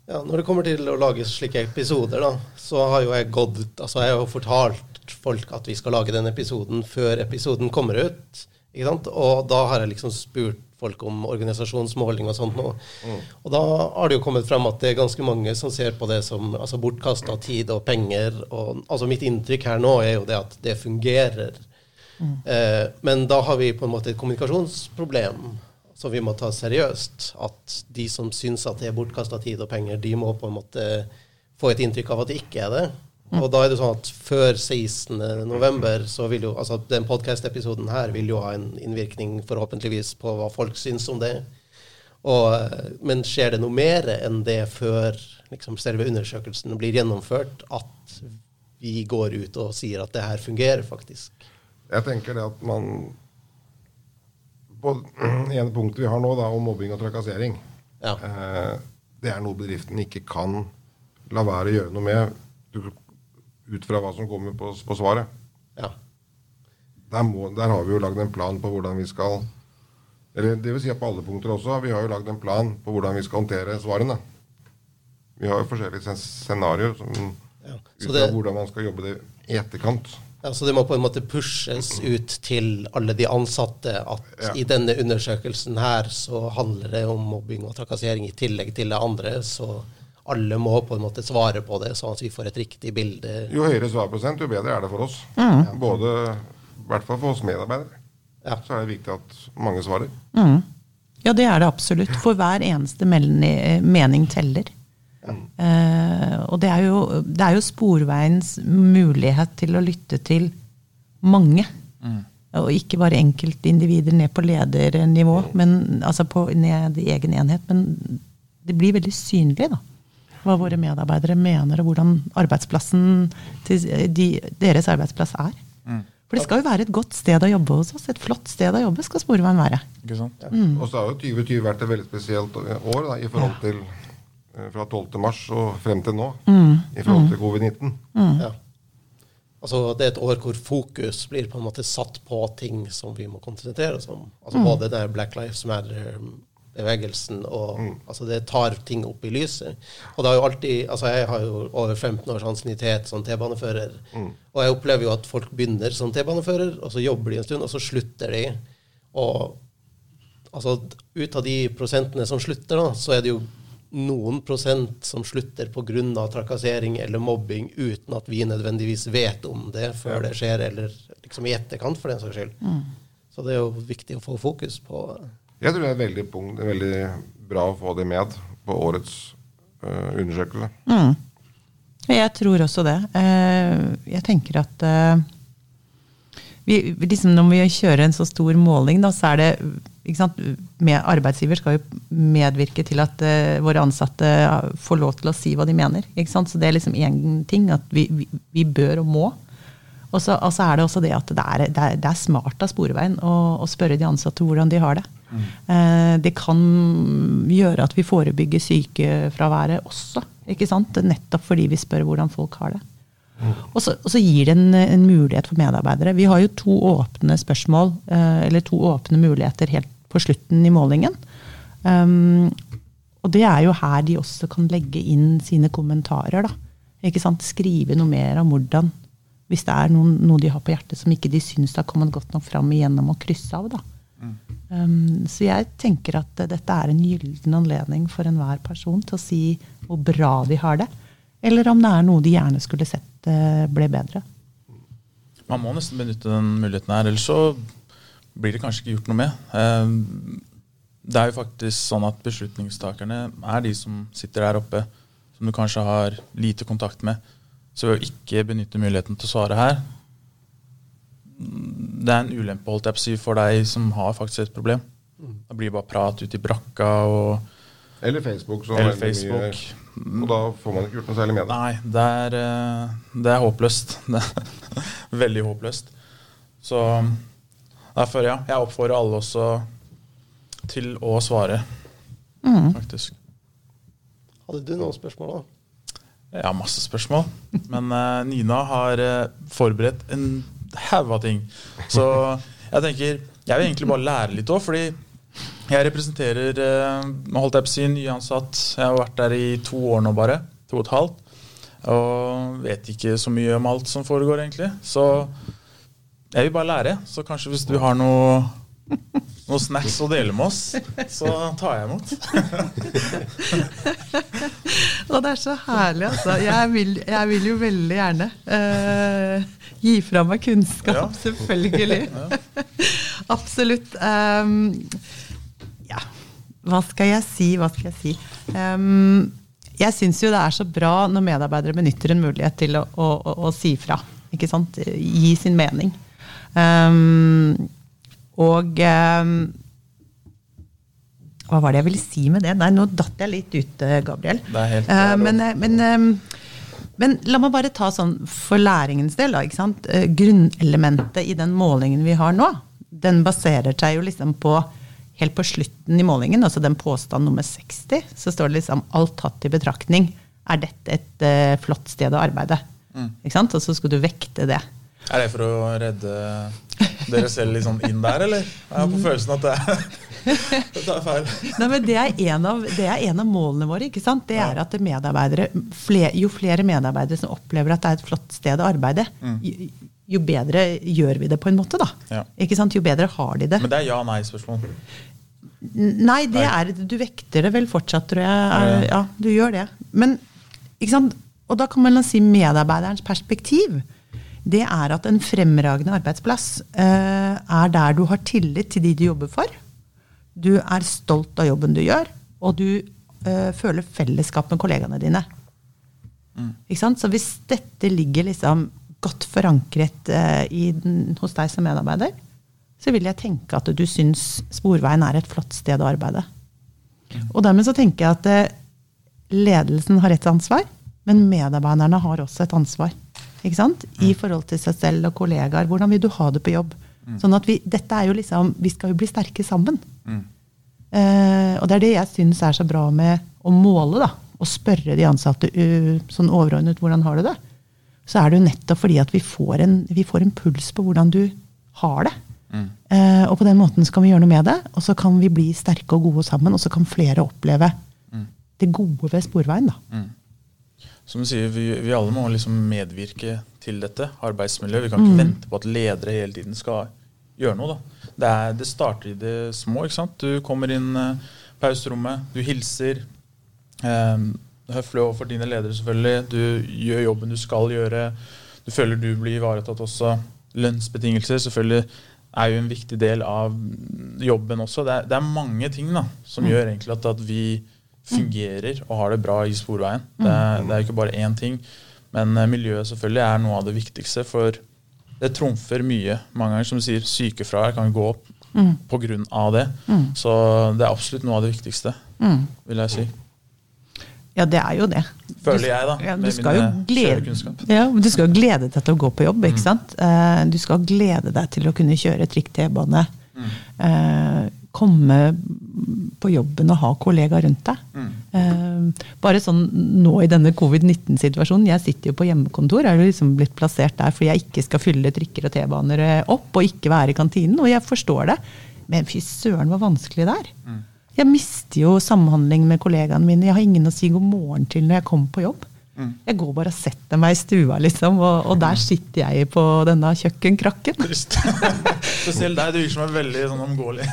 [SPEAKER 1] Ja, når det kommer til å lage slike episoder, da, så har jo jeg gått altså Jeg har jo fortalt folk at vi skal lage den episoden før episoden kommer ut. Ikke sant? Og da har jeg liksom spurt folk om organisasjonsmåling og sånt nå. Mm. Og da har det jo kommet frem at det er ganske mange som ser på det som altså, bortkasta tid og penger. Og, altså mitt inntrykk her nå er jo det at det fungerer. Eh, men da har vi på en måte et kommunikasjonsproblem som vi må ta seriøst. At de som syns at det er bortkasta tid og penger, de må på en måte få et inntrykk av at det ikke er det. Og da er det sånn at før 16.11. så vil jo altså den podkast-episoden her vil jo ha en innvirkning forhåpentligvis på hva folk syns om det. Og, men skjer det noe mer enn det før liksom, selve undersøkelsen blir gjennomført, at vi går ut og sier at det her fungerer faktisk?
[SPEAKER 3] Jeg tenker det at man På det ene punktet vi har nå, da, om mobbing og trakassering,
[SPEAKER 1] Ja.
[SPEAKER 3] eh, det er noe bedriften ikke kan la være å gjøre noe med du, ut fra hva som kommer på, på svaret.
[SPEAKER 1] ja.
[SPEAKER 3] Der, må, der har vi jo lagd en plan på hvordan vi skal Eller det vil si at på alle punkter også. Vi har jo lagd en plan på hvordan vi skal håndtere svarene. Vi har jo forskjellige scen- scenarioer
[SPEAKER 1] Ja.
[SPEAKER 3] ut fra hvordan man skal jobbe det i etterkant.
[SPEAKER 1] Ja, så det må på en måte pushes ut til alle de ansatte at
[SPEAKER 3] Ja.
[SPEAKER 1] i denne undersøkelsen her så handler det om mobbing og trakassering i tillegg til det andre. Så alle må på en måte svare på det, sånn at vi får et riktig bilde.
[SPEAKER 3] Jo høyere svarprosent, jo bedre er det for oss. Både, I hvert fall for oss medarbeidere.
[SPEAKER 1] Ja.
[SPEAKER 3] Så er det viktig at mange svarer.
[SPEAKER 2] Ja, det er det absolutt. For hver eneste mening teller. Eh, og det er, jo, det er jo sporveiens mulighet til å lytte til mange. Og ikke bare enkeltindivider ned på ledernivå, men, altså på, ned i egen enhet. Men det blir veldig synlig, da. Hva våre medarbeidere mener, og hvordan arbeidsplassen til de, deres arbeidsplass er. For det skal jo være et godt sted å jobbe hos oss. Et flott sted å jobbe skal Sporveien være.
[SPEAKER 4] Ikke sant?
[SPEAKER 3] Og så har jo 2020 vært et veldig spesielt år da, i forhold til eh, fra 12. mars og frem til nå. I forhold til covid-19.
[SPEAKER 1] Ja. Altså, det er et år hvor fokus blir på en måte satt på ting som vi må konsentrere oss om. Altså Både der Black Lives Matter-bevegelsen og altså Det tar ting opp i lyset. Og det har jo alltid, altså Jeg har jo over 15 års ansiennitet som T-banefører. Og jeg opplever jo at folk begynner som T-banefører, og så jobber de en stund, og så slutter de. Og altså, ut av de prosentene som slutter, da, så er det jo noen prosent som slutter pga. trakassering eller mobbing uten at vi nødvendigvis vet om det før det skjer, eller liksom i etterkant, for den saks skyld. Så det er jo viktig å få fokus på
[SPEAKER 3] Jeg tror det er veldig, punkt, veldig bra å få det med på årets uh, undersøkelse.
[SPEAKER 2] Jeg tror også det. Uh, Jeg tenker at uh, vi, liksom når vi kjører en så stor måling, da, så er det ikke sant, med Arbeidsgiver skal jo medvirke til at våre ansatte får lov til å si hva de mener. Ikke sant? Så det er liksom én ting at vi, vi, vi bør og må. Og så, altså er det også det at det er, det er, det er smart av Sporveien å, å spørre de ansatte hvordan de har det. Eh, det kan gjøre at vi forebygger sykefraværet også. ikke sant? Nettopp fordi vi spør hvordan folk har det. Og så, og så gir det en, en mulighet for medarbeidere. Vi har jo to åpne spørsmål, eh, eller to åpne muligheter helt på slutten i målingen. Um, og det er jo her de også kan legge inn sine kommentarer. da. Ikke sant? Skrive noe mer om hvordan, hvis det er noen, noe de har på hjertet som ikke de syns har kommet godt nok fram igjennom å krysse av. da. Um, så jeg tenker at dette er en gyllen anledning for enhver person til å si hvor bra de har det, eller om det er noe de gjerne skulle sett eh, ble bedre.
[SPEAKER 4] Man må nesten benytte den muligheten her, ellers så blir det kanskje ikke gjort noe med. Eh, Det er jo faktisk sånn at beslutningstakerne er de som sitter der oppe, som du kanskje har lite kontakt med. Så ved å ikke benytte muligheten til å svare her, det er en ulempe holdt jeg på å si, for deg som har faktisk et problem. Det blir bare prat ute i brakka og
[SPEAKER 3] Eller Facebook. Så
[SPEAKER 4] Eller Facebook.
[SPEAKER 3] Mye, og da får man ikke gjort noe særlig med det.
[SPEAKER 4] Nei, det er, eh, det er håpløst. Det er veldig håpløst. Så derfor, ja. Jeg oppfordrer alle også til å svare, faktisk.
[SPEAKER 1] Hadde du noen spørsmål, da?
[SPEAKER 4] Ja, masse spørsmål, men eh, Nina har eh, forberedt en haug av ting. Så jeg tenker Jeg vil egentlig bare lære litt òg, fordi jeg representerer eh, holdt jeg på å si, nyansatt. Jeg har vært der i to år nå, bare. To og et halvt. Og vet ikke så mye om alt som foregår, egentlig. Så jeg vil bare lære. Så kanskje hvis du har noe, noen snacks å dele med oss, så tar jeg imot.
[SPEAKER 2] Og det er så herlig, altså. Jeg vil, jeg vil jo veldig gjerne uh, gi fra meg kunnskap, ja. selvfølgelig. Absolutt. Um, ja, hva skal jeg si, hva skal jeg si? Um, jeg syns jo det er så bra når medarbeidere benytter en mulighet til å, å, å, å si fra. Ikke sant? Gi sin mening. Um, og eh, hva var det jeg ville si med det? Nei, nå datt jeg litt ut, eh, Gabriel.
[SPEAKER 4] Det helt
[SPEAKER 2] eh, men, eh, men, men, la meg bare ta sånn for læringens del. Da, ikke sant? Grunnelementet i den målingen vi har nå, den baserer seg jo liksom på Helt på slutten i målingen, altså den påstand nummer 60, så står det liksom alt tatt i betraktning er dette et uh, flott sted å arbeide. Mm. Ikke sant? Og så skal du vekte det.
[SPEAKER 4] Er det for å redde dere selv litt sånn inn der, eller? Jeg har på følelsen at det er, det er feil.
[SPEAKER 2] Nei, men det er, en av, det er en av målene våre. ikke sant? Det er at medarbeidere, fler, Jo flere medarbeidere som opplever at det er et flott sted å arbeide, mm. jo, jo, bedre gjør vi det på en måte. da. Ja. Ikke sant? Jo bedre har de det.
[SPEAKER 4] Men det er ja-nei-spørsmål?
[SPEAKER 2] Nei, det er, du vekter det vel fortsatt, tror jeg. Ja, du gjør det. Men, ikke sant? Og da kan man si medarbeiderens perspektiv det er at en fremragende arbeidsplass eh, er der du har tillit til de du jobber for. Du er stolt av jobben du gjør, og du eh, føler fellesskap med kollegaene dine. Mm. Så hvis dette ligger liksom godt forankret eh, i, hos deg som medarbeider, så vil jeg tenke at du syns Sporveien er et flott sted å arbeide. Mm. Og dermed så tenker jeg at eh, ledelsen har et ansvar, men medarbeiderne har også et ansvar ikke sant? I forhold til seg selv og kollegaer. Hvordan vil du ha det på jobb? Mm. Sånn at vi, dette er jo liksom, vi skal jo bli sterke sammen. Mm. Eh, og det er det jeg syns er så bra med å måle. da, Og spørre de ansatte uh, sånn overordnet hvordan har du det. Så er det jo nettopp fordi at vi får en, vi får en puls på hvordan du har det. Mm. Uh, og på den måten så kan vi gjøre noe med det, og så kan vi bli sterke og gode sammen. Og så kan flere oppleve mm. det gode ved Sporveien. da.
[SPEAKER 4] Som du sier, vi, vi, alle må liksom medvirke til dette arbeidsmiljøet. Vi kan ikke mm. vente på at ledere hele tiden skal gjøre noe. Det, er, det starter i det små. ikke sant? Du kommer inn uh, pauserommet, du hilser. Um, høflig overfor dine ledere, selvfølgelig. Du gjør jobben du skal gjøre. Du føler du blir ivaretatt også. Lønnsbetingelser selvfølgelig er jo en viktig del av jobben også. Det er, det er mange ting da, som mm. gjør egentlig at, at vi fungerer og har det bra i Sporveien. Det er, det er ikke bare én ting. Men eh, miljøet selvfølgelig er noe av det viktigste, for det trumfer mye. Mange ganger, som du sier, sykefravær kan gå opp mm. pga. det. Mm. Så det er absolutt noe av det viktigste, mm. vil jeg si.
[SPEAKER 2] Ja, det er jo det.
[SPEAKER 4] Føler jeg, da. Ja,
[SPEAKER 2] med jo glede, ja, du skal glede deg til å gå på jobb. ikke mm. sant? Uh, du skal glede deg til å kunne kjøre trikk T-bane. Uh, komme på jobben og ha kollegaer rundt deg. Mm. Uh, bare sånn nå i denne covid-19-situasjonen. Jeg sitter jo på hjemmekontor, er jo liksom blitt plassert der fordi jeg ikke skal fylle trikker og T-baner eh, opp og ikke være i kantinen. Og jeg forstår det. Men fy søren, hvor vanskelig det er. Mm. Jeg mister jo samhandling med kollegaene mine. Jeg har ingen å si god morgen til når jeg kommer på jobb. Mm. Jeg går bare og setter meg i stua, liksom, og, og der sitter jeg på denne kjøkkenkrakken.
[SPEAKER 4] Spesielt deg, du virker som er veldig sånn omgåelig.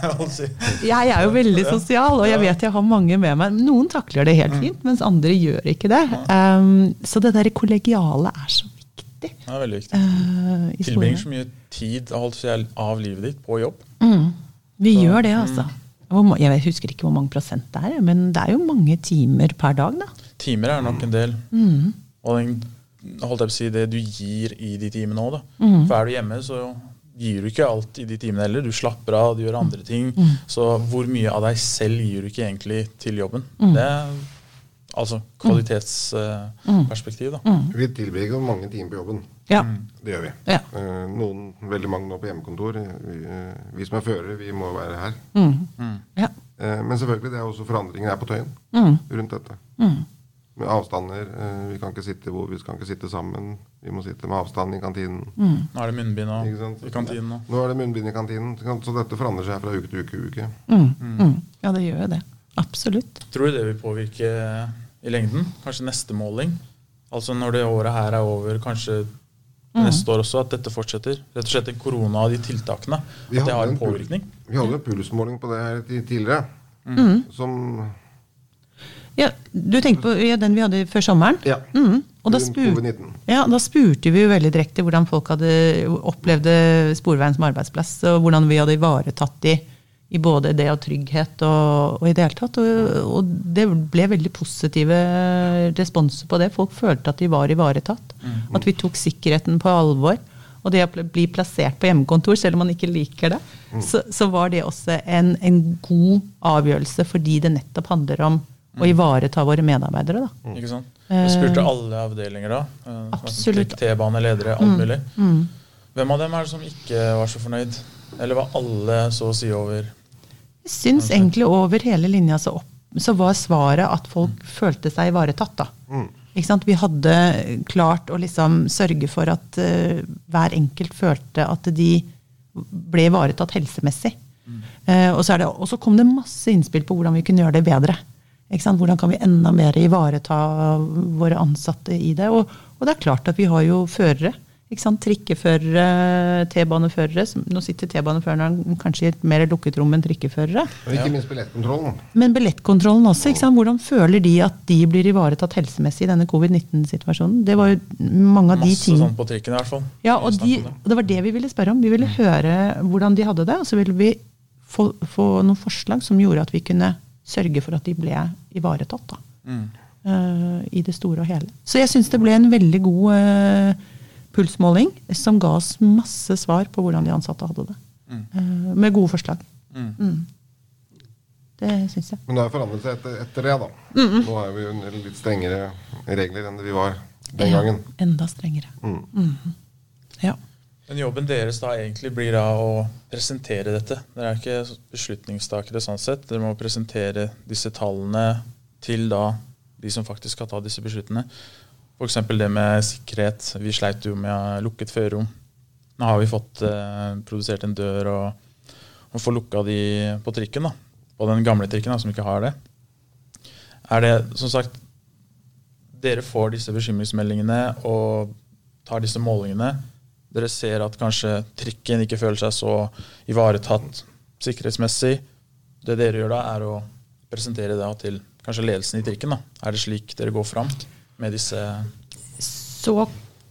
[SPEAKER 2] Jeg er jo veldig sosial, og jeg vet jeg har mange med meg. Noen takler det helt mm. fint, mens andre gjør ikke det. Um, så det der kollegiale er så viktig.
[SPEAKER 4] Det er veldig viktig. Uh, Tilbringer så mye tid av livet ditt på jobb. Mm.
[SPEAKER 2] Vi så, gjør det, altså. Mm. Jeg husker ikke hvor mange prosent det er, men det er jo mange timer per dag. da.
[SPEAKER 4] Timer er nok en del. Mm. Og den, holdt jeg på å si, det du gir i de timene òg. Mm. For er du hjemme, så gir du ikke alt i de timene heller. Du slapper av, du gjør andre ting. Mm. Så hvor mye av deg selv gir du ikke egentlig til jobben? Mm. Det er altså kvalitetsperspektiv. Uh, da.
[SPEAKER 3] Vi tilbringer mange timer på jobben.
[SPEAKER 2] Ja.
[SPEAKER 3] Det gjør vi. Ja. Uh, noen, veldig mange nå på hjemmekontor. Vi, uh, vi som er førere, vi må være her. Ja. men selvfølgelig, det er også forandringer her på Tøyen rundt dette. Mm med avstander. Eh, vi kan ikke sitte hvor vi skal ikke sitte sammen. Vi må sitte med avstand i kantinen.
[SPEAKER 4] Mm. Nå er det munnbind i kantinen. Nå.
[SPEAKER 3] nå er det munnbind i kantinen. Så dette forandrer seg fra uke til uke. uke.
[SPEAKER 2] Mm. Mm. Ja, det gjør jo det. Absolutt.
[SPEAKER 4] Tror du det vil påvirke i lengden? Kanskje neste måling? Altså når det året her er over, kanskje mm. neste år også, at dette fortsetter? Rett og slett korona og de tiltakene. at det har en påvirkning?
[SPEAKER 3] Vi hadde jo pulsmåling på det her tidligere.
[SPEAKER 2] Mm.
[SPEAKER 3] Som
[SPEAKER 2] Ja, du tenker på ja, den vi hadde før sommeren?
[SPEAKER 3] Ja.
[SPEAKER 2] Mm. Og da, spur, ja, da spurte vi jo veldig direkte hvordan folk hadde opplevde Sporveien som arbeidsplass, og hvordan vi hadde ivaretatt de i både det og trygghet og, og i det hele tatt. Og, og det ble veldig positive responser på det. Folk følte at de var ivaretatt. At vi tok sikkerheten på alvor. Og det å bli plassert på hjemmekontor, selv om man ikke liker det, så, så var det også en, en god avgjørelse fordi det nettopp handler om å ivareta våre medarbeidere. Da.
[SPEAKER 4] Ikke sant? Vi spurte alle avdelinger da. eh,
[SPEAKER 2] Absolutt.
[SPEAKER 4] T-baneledere, alt mulig. Hvem av dem er det som ikke var så fornøyd? Eller var alle så å si over?
[SPEAKER 2] Jeg syns egentlig over hele linja så, opp, så var svaret at folk følte seg ivaretatt. da. Ikke sant? Vi hadde klart å liksom sørge for at uh, hver enkelt følte at de ble ivaretatt helsemessig. Eh, og, så er det, og så kom det masse innspill på hvordan vi kunne gjøre det bedre. Ikke sant? Hvordan kan vi enda mer ivareta våre ansatte i det? Og, og det er klart at vi har jo førere. Ikke sant? Trikkeførere, T-baneførere. Nå sitter T-baneførerne kanskje i et mer lukket rom enn trikkeførere.
[SPEAKER 3] Og ikke minst billettkontrollen.
[SPEAKER 2] Men billettkontrollen også. Ikke sant? Hvordan føler de at de blir ivaretatt helsemessig i denne covid-19-situasjonen? Det var jo mange av de
[SPEAKER 4] Masse
[SPEAKER 2] tingene
[SPEAKER 4] sånn på trikken i hvert fall.
[SPEAKER 2] ja, og, de,
[SPEAKER 4] det.
[SPEAKER 2] og det var det vi ville spørre om. Vi ville høre hvordan de hadde det, og så ville vi få, få noen forslag som gjorde at vi kunne sørge for at de ble ivaretatt. Da,
[SPEAKER 4] Mm.
[SPEAKER 2] Uh, I det store og hele. Så jeg syns det ble en veldig god uh, pulsmåling som ga oss masse svar på hvordan de ansatte hadde det. Eh, med gode forslag.
[SPEAKER 4] Mm.
[SPEAKER 2] Mm. Det syns jeg.
[SPEAKER 3] Men det har forandret seg etter, etter det, da. Nå er vi under litt strengere regler enn det vi var den gangen.
[SPEAKER 2] Ja, enda strengere.
[SPEAKER 3] Mm.
[SPEAKER 2] Mhm. Ja.
[SPEAKER 4] Men jobben deres da egentlig blir da å presentere dette. Dere er ikke beslutningstakere sånn sett. Dere må presentere disse tallene til da de som faktisk skal ta disse beslutningene. F.eks. det med sikkerhet. Vi sleit jo med lukket førerrom. Nå har vi fått eh, produsert en dør og, og får lukka de på trikken. da. På den gamle trikken da, som ikke har det. Er det, som sagt, dere får disse bekymringsmeldingene og tar disse målingene. Dere ser at kanskje trikken ikke føler seg så ivaretatt sikkerhetsmessig. Det dere gjør da, er å presentere det til kanskje ledelsen i trikken. da. Er det slik dere går fram med disse
[SPEAKER 2] Så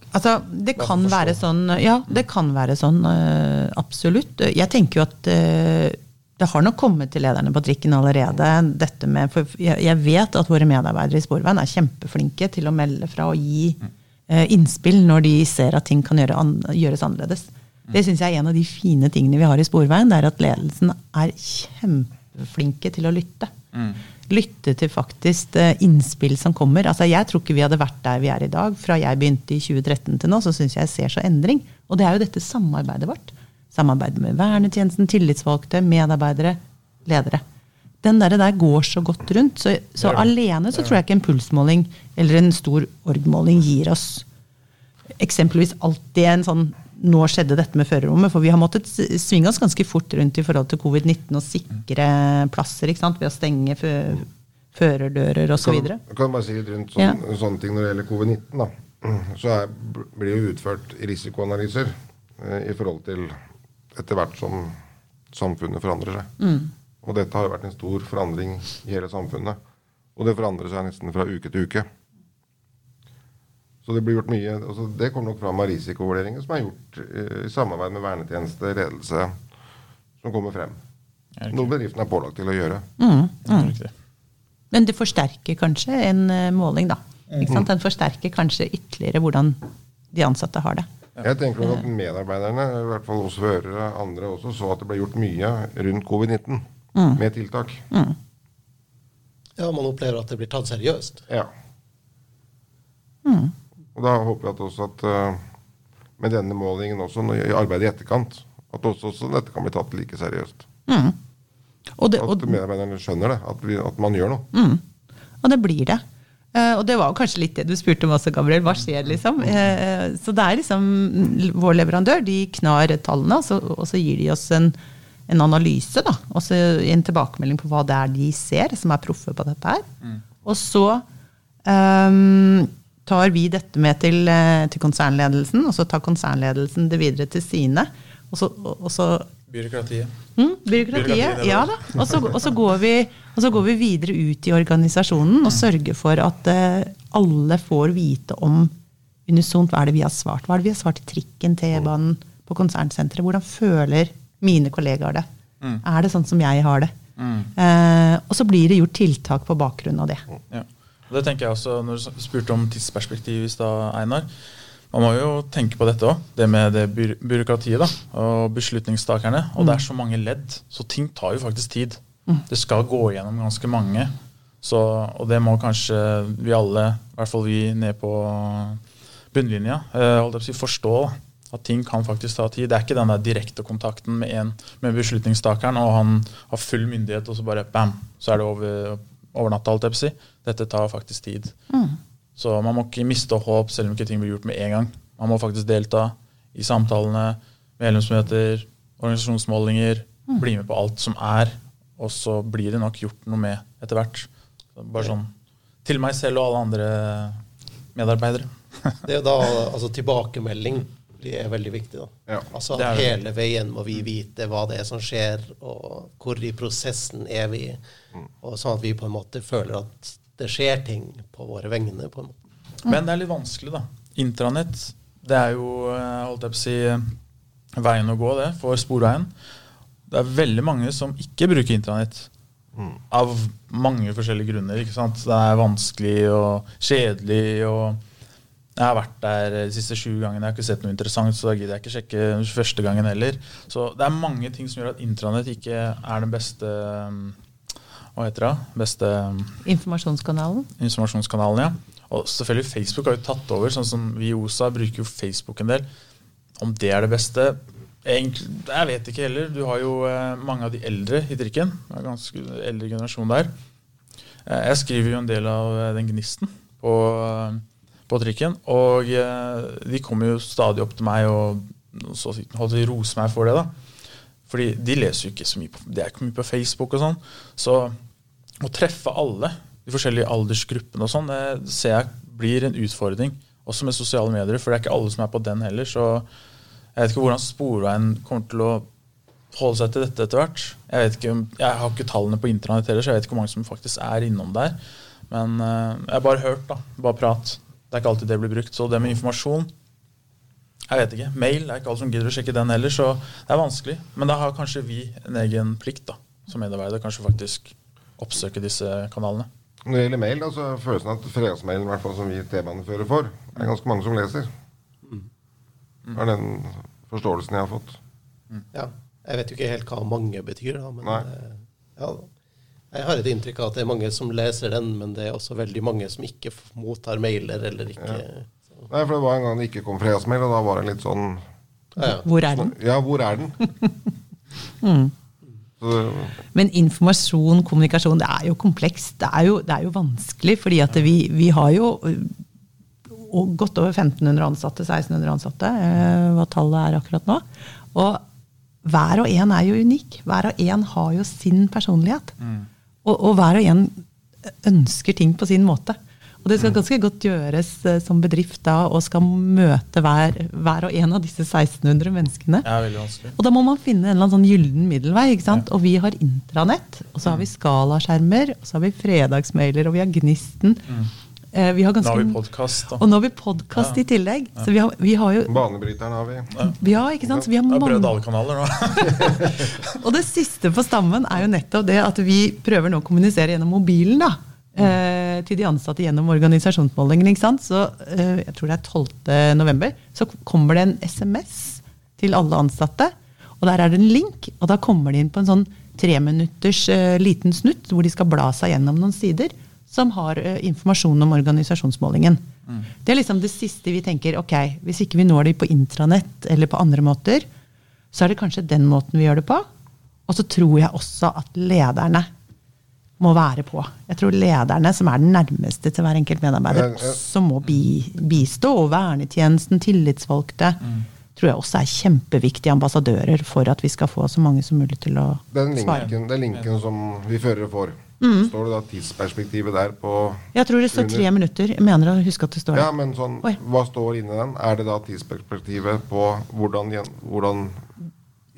[SPEAKER 2] Altså, det kan være sånn Ja, det kan være sånn. eh, absolutt. Jeg tenker jo at eh, det har nok kommet til lederne på trikken allerede. dette med, for jeg, vet at våre medarbeidere i Sporveien er kjempeflinke til å melde fra og gi eh, innspill når de ser at ting kan gjøre an, gjøres annerledes. Det syns jeg er en av de fine tingene vi har i Sporveien. Det er at ledelsen er kjempeflinke til å lytte. Lytte til faktisk eh, innspill som kommer. Altså, jeg tror ikke vi hadde vært der vi er i dag. Fra jeg begynte i 2013 til nå, så syns jeg jeg ser så endring. Og det er jo dette samarbeidet vårt. Samarbeidet med vernetjenesten, tillitsvalgte, medarbeidere, ledere. Den der, der går så godt rundt. Så, så
[SPEAKER 4] Det det.
[SPEAKER 2] alene så tror jeg ikke en pulsmåling eller en stor org-måling gir oss eksempelvis alltid en sånn nå skjedde dette med førerrommet, for vi har måttet svinge oss ganske fort rundt i forhold til covid-19 og sikre plasser ikke sant? ved å stenge fø førerdører osv.
[SPEAKER 3] Kan, kan bare si litt rundt sånn, sånne ting når det gjelder covid-19. da. Så er, blir jo utført risikoanalyser eh, i forhold til etter hvert som samfunnet forandrer seg. Og dette har jo vært en stor forandring i hele samfunnet. Og det forandrer seg nesten fra uke til uke. Så det blir gjort mye, altså det kommer nok fram av risikovurderinger som er gjort eh, i samarbeid med vernetjeneste, ledelse, som kommer frem. Noe bedriften er pålagt til å gjøre.
[SPEAKER 4] Riktig.
[SPEAKER 2] Men det forsterker kanskje en eh, måling, da. Ikke sant? Den forsterker kanskje ytterligere hvordan de ansatte har det.
[SPEAKER 3] Jeg tenker nok at medarbeiderne, i hvert fall oss førere, andre også, så at det ble gjort mye rundt covid-19 med tiltak.
[SPEAKER 1] Ja, man opplever at det blir tatt seriøst.
[SPEAKER 3] Ja. Og da håper jeg at også at uh, med denne målingen også, når, i arbeidet i etterkant, at også, også dette kan bli tatt like seriøst.
[SPEAKER 2] Og det,
[SPEAKER 3] At medarbeiderne skjønner det, at, vi, at man gjør noe.
[SPEAKER 2] og det blir det. Uh, og det var jo kanskje litt det du spurte om også, Gabriel. Hva skjer, liksom? Uh, så det er liksom vår leverandør. De knar tallene, og så, og så gir de oss en, en analyse, da. Og en tilbakemelding på hva det er de ser, som er proffe på dette her. Og så um, tar vi dette med til, eh, til konsernledelsen, og så tar konsernledelsen det videre til sine. Og så, og så
[SPEAKER 4] Byråkratiet.
[SPEAKER 2] Mm, byråkratiet,
[SPEAKER 4] Byråkratiet,
[SPEAKER 2] ja da. Og så, og, så går vi, og så går vi videre ut i organisasjonen og sørger for at uh, alle får vite om unisont hva er det vi har svart. Hva er det vi har svart i trikken, T-banen, på konsernsenteret? Hvordan føler mine kollegaer det? Er det sånn som jeg har det? Eh, og så blir det gjort tiltak på bakgrunn av det.
[SPEAKER 4] Ja. Det tenker jeg også, når du spurte om tidsperspektiv i stad, Einar. Man må jo tenke på dette òg, det med det by byråkratiet da, og beslutningstakerne. Og det er så mange ledd, så ting tar jo faktisk tid. Det skal gå gjennom ganske mange. Så, og det må kanskje vi alle, i hvert fall vi ned på bunnlinja, eh, holdt jeg på å si, forstå. da, At ting kan faktisk ta tid. Det er ikke den der direkte kontakten med, en, med beslutningstakeren, og han har full myndighet, og så bare bam, så er det over, over natta. holdt jeg på å si. Dette tar faktisk tid. Så man må ikke miste håp selv om ikke ting blir gjort med en gang. Man må faktisk delta i samtalene, medlemsmøter, organisasjonsmålinger. Bli med på alt som er, og så blir det nok gjort noe med etter hvert. Bare sånn til meg selv og alle andre medarbeidere.
[SPEAKER 1] Det er jo da altså tilbakemelding er veldig viktig. da.
[SPEAKER 3] Ja.
[SPEAKER 1] Altså
[SPEAKER 4] Det det.
[SPEAKER 1] Hele veien må vi vite hva det er som skjer, og hvor i prosessen er vi. Og Sånn at vi på en måte føler at det skjer ting på våre vegne. på en måte.
[SPEAKER 4] Men det er litt vanskelig, da. Intranett, det er jo eh, holdt jeg på å si, veien å gå, det, for Sporveien. Det er veldig mange som ikke bruker intranett. Av mange forskjellige grunner. ikke sant? Det er vanskelig og kjedelig. og Jeg har vært der de siste sju gangene. Jeg har ikke sett noe interessant, så da gidder jeg ikke sjekke første gangen heller. Så det er mange ting som gjør at intranett ikke er den beste um, Hva heter det? Beste um,
[SPEAKER 2] Informasjonskanalen.
[SPEAKER 4] informasjonskanalen, ja. Og selvfølgelig Facebook har jo tatt over, sånn som vi i OSA bruker jo Facebook en del. Om det er det beste Egentlig, Jeg vet ikke heller. Du har jo eh, mange av de eldre i trikken. Det er ganske eldre generasjon der. Eh, jeg skriver jo en del av eh, den gnisten på, på trikken. Og eh, de kommer jo stadig opp til meg og så holdt på å rose meg for det. da. Fordi de leser jo ikke så mye på, det er ikke mye på Facebook og sånn. Så å treffe alle, de forskjellige aldersgruppene og sånn, det ser jeg blir en utfordring. Også med sosiale medier, for det er ikke alle som er på den heller. Så jeg vet ikke hvordan Sporveien kommer til å holde seg til dette etter hvert. Jeg jeg har ikke tallene på internett heller, så jeg vet ikke hvor mange som faktisk er innom der. Men eh, jeg har bare hørt, da. Bare prat. Det er ikke alltid det blir brukt. Så det med informasjon Jeg vet ikke. Mail det er ikke alle som gidder å sjekke den heller, så det er vanskelig. Men da har kanskje vi en egen plikt da, som medarbeider. Kanskje faktisk oppsøke disse kanalene.
[SPEAKER 3] Når det gjelder mail, da, så er følelsen at fredagsmailen i hvert fall som vi T-banefører får, er ganske mange som leser. Det er den forståelsen jeg har fått.
[SPEAKER 1] Ja, Jeg vet jo ikke helt hva mange betyr, da, men
[SPEAKER 3] Nei.
[SPEAKER 1] eh, ja, jeg har et inntrykk av at det er mange som leser den, men det er også veldig mange som ikke mottar mailer eller ikke ja.
[SPEAKER 3] Nei, for det var en gang det ikke kom fredagsmail, og da var det litt sånn
[SPEAKER 1] ja, ja.
[SPEAKER 2] Hvor er den?
[SPEAKER 3] Ja, hvor er den? Så,
[SPEAKER 2] Men informasjon, kommunikasjon, det er jo komplekst. Det er jo, det er jo vanskelig, fordi at vi, vi har jo og godt over 1500 ansatte, 1600 ansatte, eh, hva tallet er akkurat nå. Og hver og en er jo unik. Hver og en har jo sin personlighet. Og, og hver og en ønsker ting på sin måte. Og det skal ganske godt gjøres eh, som bedrift da, og skal møte hver, hver og en av disse 1600 menneskene.
[SPEAKER 4] Det er veldig vanskelig.
[SPEAKER 2] Og da må man finne en eller annen sånn gyllen middelvei. ikke sant? Og vi har intranett, og så har vi skalaskjermer, og så har vi fredagsmailer, og vi har Gnisten. Eh, vi har
[SPEAKER 4] ganske, Nå har vi podkast.
[SPEAKER 2] og nå har vi podkast
[SPEAKER 4] Ja.
[SPEAKER 2] i tillegg. Så vi har, vi har jo
[SPEAKER 3] Banebryteren har vi.
[SPEAKER 2] Ja, ikke sant? Så vi har mange,
[SPEAKER 4] alle kanaler nå.
[SPEAKER 2] og det siste på stammen er jo nettopp det at vi prøver nå å kommunisere gjennom mobilen. da. Eh, til de ansatte gjennom organisasjonsmålingen. ikke sant? Så eh, jeg tror det er 12. november. Så kommer det en SMS til alle ansatte. Og der er det en link, og da kommer de inn på en sånn treminutters eh, liten snutt hvor de skal bla seg gjennom noen sider som har uh, informasjon om organisasjonsmålingen. Det er liksom det siste vi tenker. ok, Hvis ikke vi når de på intranett eller på andre måter, så er det kanskje den måten vi gjør det på. Og så tror jeg også at lederne må være på. Jeg tror lederne, som er den nærmeste til hver enkelt medarbeider, også må bi, bistå. Og vernetjenesten, tillitsvalgte, tror jeg også er kjempeviktige ambassadører for at vi skal få så mange som mulig til å
[SPEAKER 3] Den
[SPEAKER 2] svare.
[SPEAKER 3] linken, den linken som vi førere får, står det da tidsperspektivet der på
[SPEAKER 2] Jeg tror det står tre minutter. Jeg mener å huske at det står
[SPEAKER 3] Ja, men sånn,
[SPEAKER 2] Oi.
[SPEAKER 3] hva står inni den? Er det da tidsperspektivet på hvordan, hvordan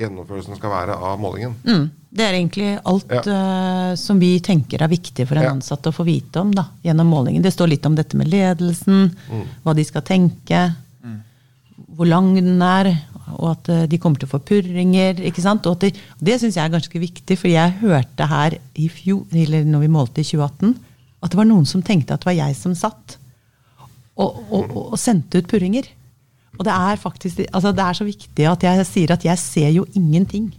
[SPEAKER 3] gjennomførelsen skal være av målingen.
[SPEAKER 2] Mm. Det er egentlig alt eh, som vi tenker er viktig for en
[SPEAKER 3] Ja.
[SPEAKER 2] ansatt å få vite om da, gjennom målingen. Det står litt om dette med ledelsen, hva de skal tenke, hvor lang den er, og at eh, de kommer til å få purringer. ikke sant? Og at de, det syns jeg er ganske viktig, for jeg hørte her i fjor, eller når vi målte i 2018, at det var noen som tenkte at det var jeg som satt og, og, og, sendte ut purringer. Og det er faktisk altså det er så viktig at jeg sier at jeg ser jo ingenting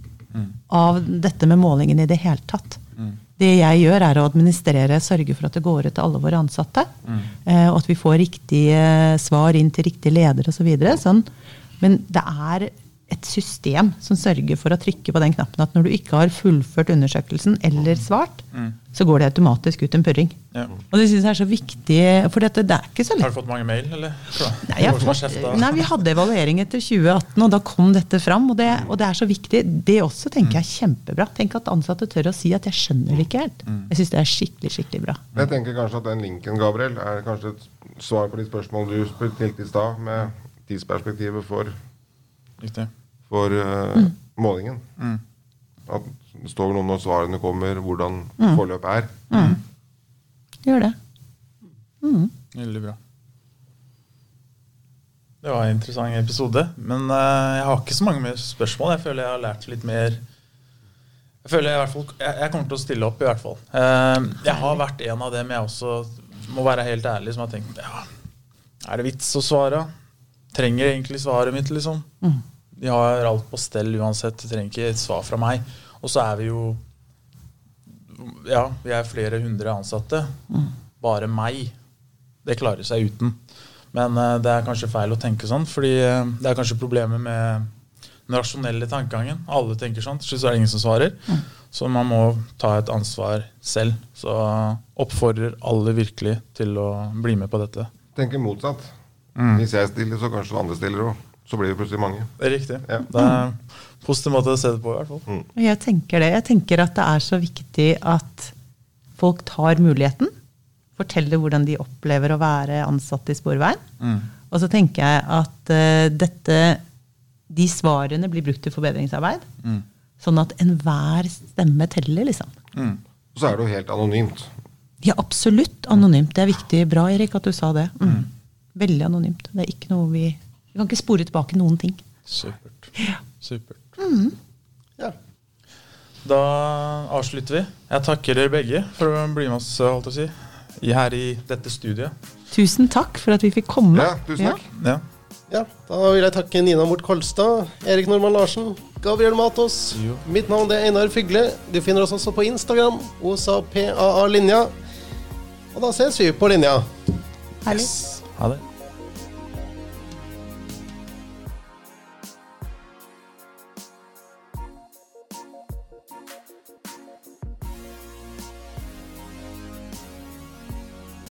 [SPEAKER 2] av dette med målingen i det hele tatt. Det jeg gjør, er å administrere, sørge for at det går ut til alle våre ansatte. Mm. og at vi får riktige svar inn til riktig leder osv. Så videre, sånn. Men det er et system som sørger for å trykke på den knappen at når du ikke har fullført undersøkelsen eller svart, så går det automatisk ut en purring.
[SPEAKER 4] Ja.
[SPEAKER 2] Og det synes jeg er så viktig, for dette, det er ikke så lett.
[SPEAKER 4] Har du fått mange mail, eller?
[SPEAKER 2] Nei, fått, nei, Vi hadde evaluering etter 2018, og da kom dette fram. Og det, og det er så viktig. Det også tenker jeg er kjempebra. Tenk at ansatte tør å si at 'jeg skjønner det ikke helt'. Jeg syns det er skikkelig skikkelig bra.
[SPEAKER 3] Jeg tenker kanskje at den linken, Gabriel, er kanskje et svar på de spørsmål du stilte i stad, med tidsperspektivet for,
[SPEAKER 4] Riktig.
[SPEAKER 3] For eh, målingen. At det står noe når svarene kommer, hvordan forløpet er.
[SPEAKER 2] Gjør det.
[SPEAKER 4] Veldig bra. Det var en interessant episode. Men uh, jeg har ikke så mange mer spørsmål. Jeg føler jeg har lært litt mer Jeg føler jeg, i hvert fall, jeg, jeg kommer til å stille opp, i hvert fall. Uh, jeg har vært en av dem jeg også må være helt ærlig, som har tenkt ja, Er det vits å svare? Trenger egentlig svaret mitt, liksom? De har alt på stell uansett. De trenger ikke et svar fra meg. Og så er vi jo Ja, vi er flere hundre ansatte. Bare meg. Det klarer seg uten. Men uh, det er kanskje feil å tenke sånn, fordi uh, det er kanskje problemet med den rasjonelle tankegangen. Alle tenker sånn. Til slutt så er det ingen som svarer. Så man må ta et ansvar selv. Så oppfordrer alle virkelig til å bli med på dette.
[SPEAKER 3] Tenker motsatt. Hvis jeg stiller, så kanskje andre stiller òg. Så blir det plutselig mange.
[SPEAKER 4] Det er riktig.
[SPEAKER 3] Ja.
[SPEAKER 4] Det er en positiv måte å se det på, i hvert fall.
[SPEAKER 2] Mm. Jeg tenker det. Jeg tenker at det er så viktig at folk tar muligheten. Forteller hvordan de opplever å være ansatt i Sporveien. Og så tenker jeg at uh, dette, de svarene blir brukt til forbedringsarbeid. Sånn at enhver stemme teller, liksom.
[SPEAKER 3] Og så er det jo helt anonymt.
[SPEAKER 2] Ja, absolutt anonymt. Det er viktig. Bra, Erik, at du sa det. Mm. Veldig anonymt. Det er ikke noe vi Vi kan ikke spore tilbake noen ting.
[SPEAKER 4] Supert. Supert.
[SPEAKER 1] Ja.
[SPEAKER 4] Da avslutter vi. Jeg takker dere begge for å bli med oss holdt å si, her i dette studiet.
[SPEAKER 2] Tusen takk for at vi fikk komme.
[SPEAKER 3] Ja, tusen takk.
[SPEAKER 4] Ja.
[SPEAKER 1] ja. Da vil jeg takke Nina Mort Kolstad, Erik Normann Larsen, Gabriel Matos.
[SPEAKER 4] Jo.
[SPEAKER 1] Mitt navn er Einar Fygle. Du finner oss også på Instagram. OSAPAA Linja. Og da ses vi på linja.
[SPEAKER 2] Herlig.
[SPEAKER 4] Ha det.